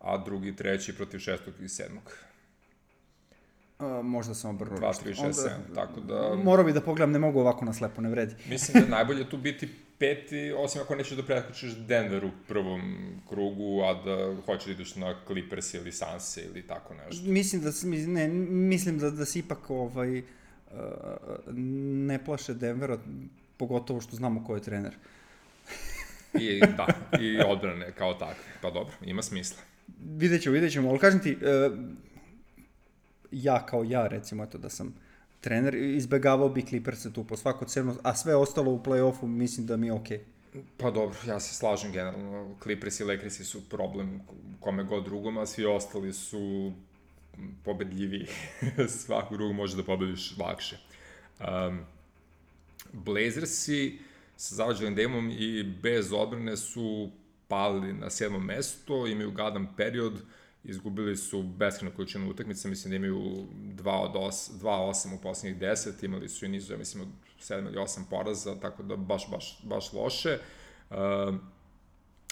a drugi, treći protiv šestog i sedmog. Uh, možda sam obrnuo. 2, 3, 6, 7, tako da... Morao bi da pogledam, ne mogu ovako na slepo, ne vredi. Mislim da je najbolje tu biti peti, osim ako nećeš da prekočiš Denver u prvom krugu, a da hoćeš da ideš na Clippers ili Sanse ili tako nešto. Mislim da, ne, mislim da, da se ipak ovaj, uh, ne plaše Denvera, pogotovo što znamo ko je trener. I, da, i odbrane kao takve. Pa dobro, ima smisla. Vidjet ćemo, vidjet ćemo, ali kažem ti, uh, ja kao ja, recimo, eto da sam trener, izbegavao bi Clippers tu po svako cenu, a sve ostalo u play-offu mislim da mi je okej. Okay. Pa dobro, ja se slažem generalno. Clippers i Lakersi su problem kome god drugom, a svi ostali su pobedljivi. Svaku drugu može da pobediš lakše. Um, Blazersi sa zavađenim demom i bez odbrane su pali na sedmom mesto, imaju gadan period, uh, izgubili su beskreno količinu utakmica, mislim da imaju 2 od 8, 2-8 u poslednjih 10, imali su i nizu, ja mislim, od 7 ili 8 poraza, tako da baš, baš, baš loše. Uh,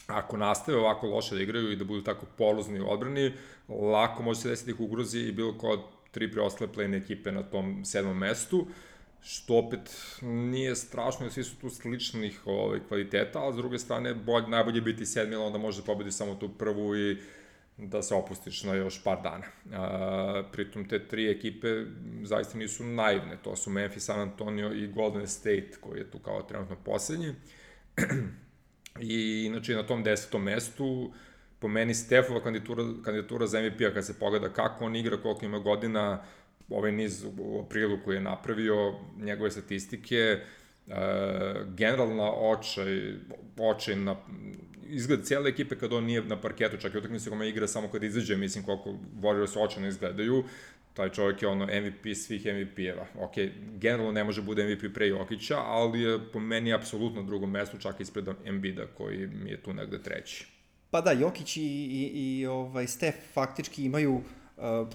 ako nastave ovako loše da igraju i da budu tako polozni u odbrani, lako može se desiti ih ugrozi i bilo ko od tri preostale play ekipe na tom sedmom mestu, što opet nije strašno, jer svi su tu sličnih ovaj, kvaliteta, ali s druge strane bolj, najbolje biti sedmi, onda može da pobedi samo tu prvu i da se opustiš na još par dana. A, pritom te tri ekipe zaista nisu naivne, to su Memphis, San Antonio i Golden State koji je tu kao trenutno poslednji. I inače na tom desetom mestu po meni Stefova kandidatura, kandidatura za MVP-a kad se pogleda kako on igra, koliko ima godina, ovaj niz u aprilu koji je napravio, njegove statistike, uh, generalna očaj, očaj na izgled cijele ekipe kad on nije na parketu, čak i utakmice kome igra samo kad izađe, mislim koliko Warriors očano izgledaju, taj čovjek je ono MVP svih MVP-eva. Ok, generalno ne može bude MVP pre Jokića, ali je po meni apsolutno drugo mesto, čak ispred Embida koji mi je tu negde treći. Pa da, Jokić i, i, i ovaj Steph faktički imaju uh,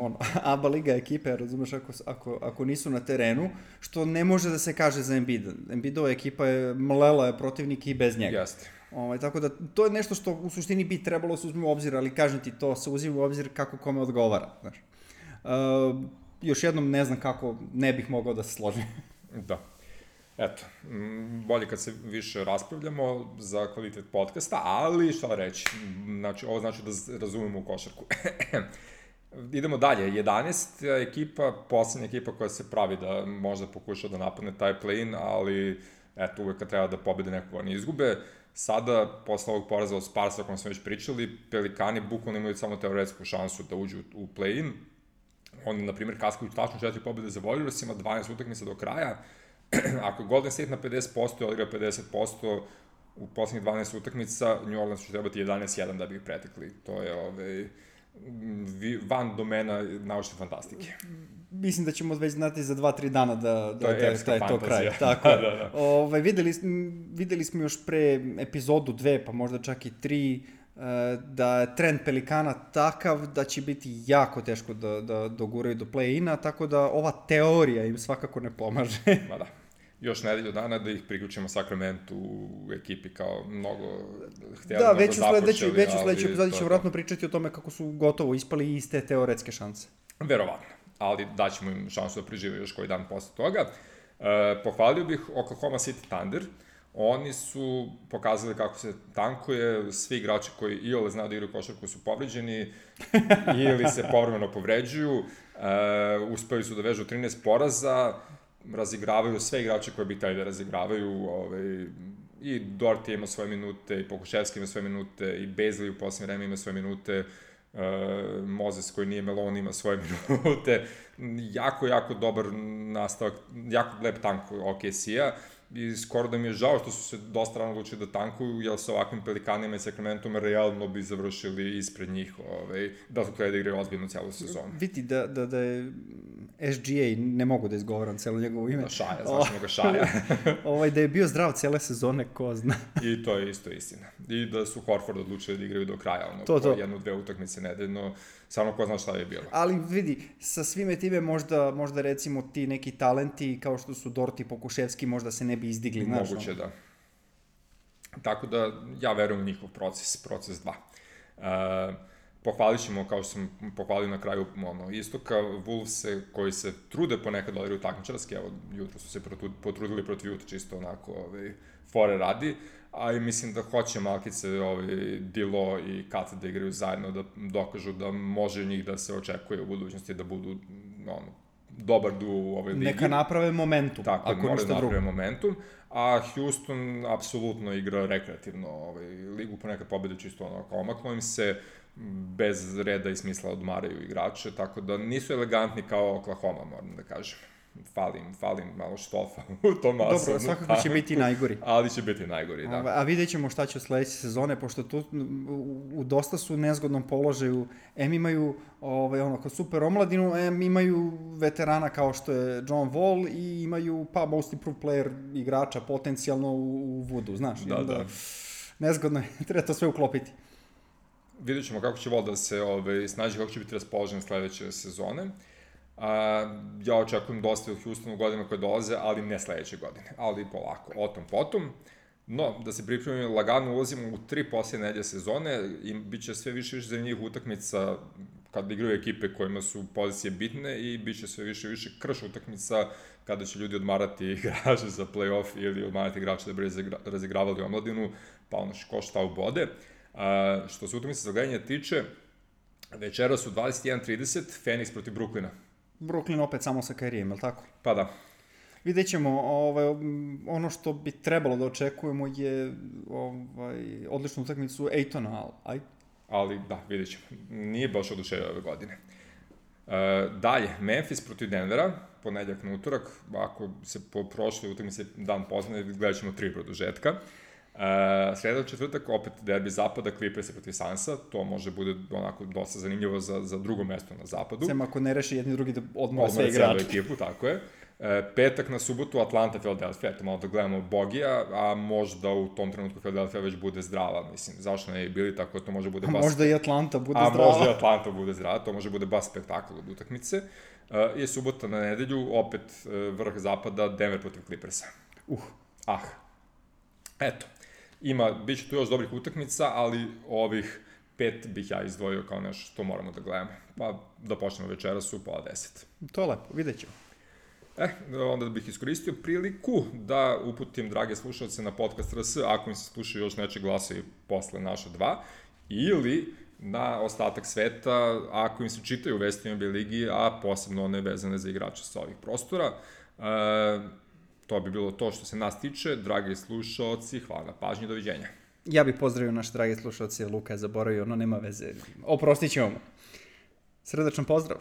on, ABA liga ekipe, razumeš, ako, ako, ako nisu na terenu, što ne može da se kaže za Embiid. Embiidova ekipa je mlela je protivnik i bez njega. Jeste. Ovaj, tako da, to je nešto što u suštini bi trebalo da se uzme u obzir, ali kažem ti, to se uzima u obzir kako kome odgovara. Znaš. Uh, još jednom ne znam kako ne bih mogao da se složim. da. Eto, bolje kad se više raspravljamo za kvalitet podcasta, ali šta reći, znači, ovo znači da razumemo u košarku. Idemo dalje, 11 ekipa, poslednja ekipa koja se pravi da možda pokuša da napadne taj play-in, ali eto, uvek kad treba da pobede neko, oni izgube. Sada, posle ovog poraza od Sparsa, o kom smo već pričali, Pelikani bukvalno imaju samo teoretsku šansu da uđu u play-in. Oni, na primjer, kaskaju tačno četiri pobjede za Warriors, ima 12 utakmica do kraja. Ako Golden State na 50% i odigra 50% u poslednjih 12 utakmica, New Orleans će trebati 11-1 da bi ih pretekli. To je ovaj, van domena naučne fantastike. Mislim da ćemo već znati za 2-3 dana da, da, to je, da, da je to kraj. Tako, da, da, da. Ovaj, videli, videli smo još pre epizodu 2, pa možda čak i 3, e, da je trend Pelikana takav da će biti jako teško da, da doguraju do play-ina, tako da ova teorija im svakako ne pomaže. Ma da još nedelju dana da ih priključimo Sakramentu u ekipi kao mnogo htjeli da, već u sledeću, već u sledeću epizodi ćemo vratno pričati o tome kako su gotovo ispali iste teoretske šanse. Verovatno, ali daćemo im šansu da prežive još koji dan posle toga. E, pohvalio bih Oklahoma City Thunder, oni su pokazali kako se tankuje, svi igrači koji i ole znaju da igraju košarku su povređeni ili se povremeno povređuju, e, uspeli su da vežu 13 poraza, razigravaju sve igrače koje bi hteli da razigravaju, ovaj, i Dort ima svoje minute, i Pokuševski ima svoje minute, i Bezli u posljednje vreme ima svoje minute, uh, Mozes koji nije Melon ima svoje minute, jako, jako dobar nastavak, jako lep tank OKC-a, i skoro da mi je žao što su se dosta rano odlučili da tankuju, jer sa ovakvim pelikanima i Sacramentom realno bi završili ispred njih, ovaj, da su htjeli da igraju celu sezonu. Vidi da, da, da je SGA, ne mogu da izgovaram celo njegovo ime. Da, šaja, znaš ga šaja. ovaj, da je bio zdrav cele sezone, ko zna. I to je isto istina. I da su Horford odlučili da igraju do kraja, ono, to, to. jednu, dve utakmice nedeljno, samo ko zna šta je bilo. Ali vidi, sa svime time možda, možda recimo ti neki talenti kao što su Dorti Pokuševski možda se ne bi izdigli. Moguće, da. Tako da ja verujem u njihov proces, proces 2. Uh, pohvalit ćemo, kao što sam pohvalio na kraju ono, istoka, Wolvese koji se trude ponekad odigraju takmičarski, evo, jutro su se potrudili protiv Juta čisto onako, ovaj, fore radi, a i mislim da hoće Malkice, ovaj, Dilo i Kat da igraju zajedno, da dokažu da može njih da se očekuje u budućnosti da budu ono, dobar duo u ovoj ligi. Neka naprave momentum, Tako, ako ništa da naprave momentum, a Houston apsolutno igra rekreativno ovaj, ligu, ponekad pobede čisto ono, omaklo im se, bez reda i smisla odmaraju igrače, tako da nisu elegantni kao Oklahoma, moram da kažem falim, falim malo štofa u tom masu. Dobro, svakako će biti najgori. Ali će biti najgori, da. A vidjet ćemo šta će u sledeće sezone, pošto tu u dosta su nezgodnom položaju. M imaju ovaj, ono, kao super omladinu, M imaju veterana kao što je John Wall i imaju pa most improved player igrača potencijalno u, u Vudu, znaš. Da, onda, da. Nezgodno je, treba to sve uklopiti. Vidjet ćemo kako će Wall da se ovaj, snađe, kako će biti raspoložen sledeće sezone. A, ja očekujem dosta u Houstonu godina koje dolaze, ali ne sledeće godine. Ali polako, o tom potom. No, da se pripremimo, lagano ulazimo u tri posljedne nedelje sezone i bit će sve više više za njih utakmica kada igraju ekipe kojima su pozicije bitne i bit će sve više više krš utakmica kada će ljudi odmarati igrače za playoff ili odmarati igrače da bi razigravali omladinu, pa ono ko šta ubode. A, što se utakmice za gledanje tiče, večera su 21.30, Phoenix protiv Brooklyna. Brooklyn opet samo sa Kairijem, je li tako? Pa da. Vidjet ćemo, ovaj, ono što bi trebalo da očekujemo je ovaj, odličnu utakmicu Ejtona, ali, aj. ali da, vidjet ćemo. Nije baš oduševio ove godine. E, dalje, Memphis protiv Denvera, ponedljak na utorak, ako se po prošloj utakmici dan poznane, gledat ćemo tri produžetka. Uh, sreda četvrtak, opet derbi zapada, Clippers protiv Sansa, to može bude onako dosta zanimljivo za, za drugo mesto na zapadu. Sem ako ne reši jedni drugi da odmora sve igrače. ekipu, tako je. E, petak na subotu Atlanta, Philadelphia, eto malo da gledamo Bogija, a možda u tom trenutku Philadelphia već bude zdrava, mislim, zašto ne bili tako, to može bude bas... Možda i Atlanta bude a, zdrava. A možda i Atlanta bude zdrava, to može bude bas spektakl od utakmice. E, je subota na nedelju, opet e, vrh zapada, Denver protiv Clippersa. Uh. Ah. Eto. Ima, bit će tu još dobrih utakmica, ali ovih pet bih ja izdvojio kao nešto što moramo da gledamo. Pa da počnemo večeras u pola deset. To je lepo, vidjet ćemo. E, onda bih iskoristio priliku da uputim drage slušalce na podcast RS, ako im se slušaju još neče i posle naša dva, ili na ostatak sveta, ako im se čitaju vesti NBA ligi, a posebno one vezane za igrače sa ovih prostora. E, to bi bilo to što se nas tiče. Dragi slušalci, hvala na pažnji, doviđenja. Ja bih pozdravio naše dragi slušalci, Luka je zaboravio, ono nema veze. Oprostit ćemo mu. Srdačan pozdrav.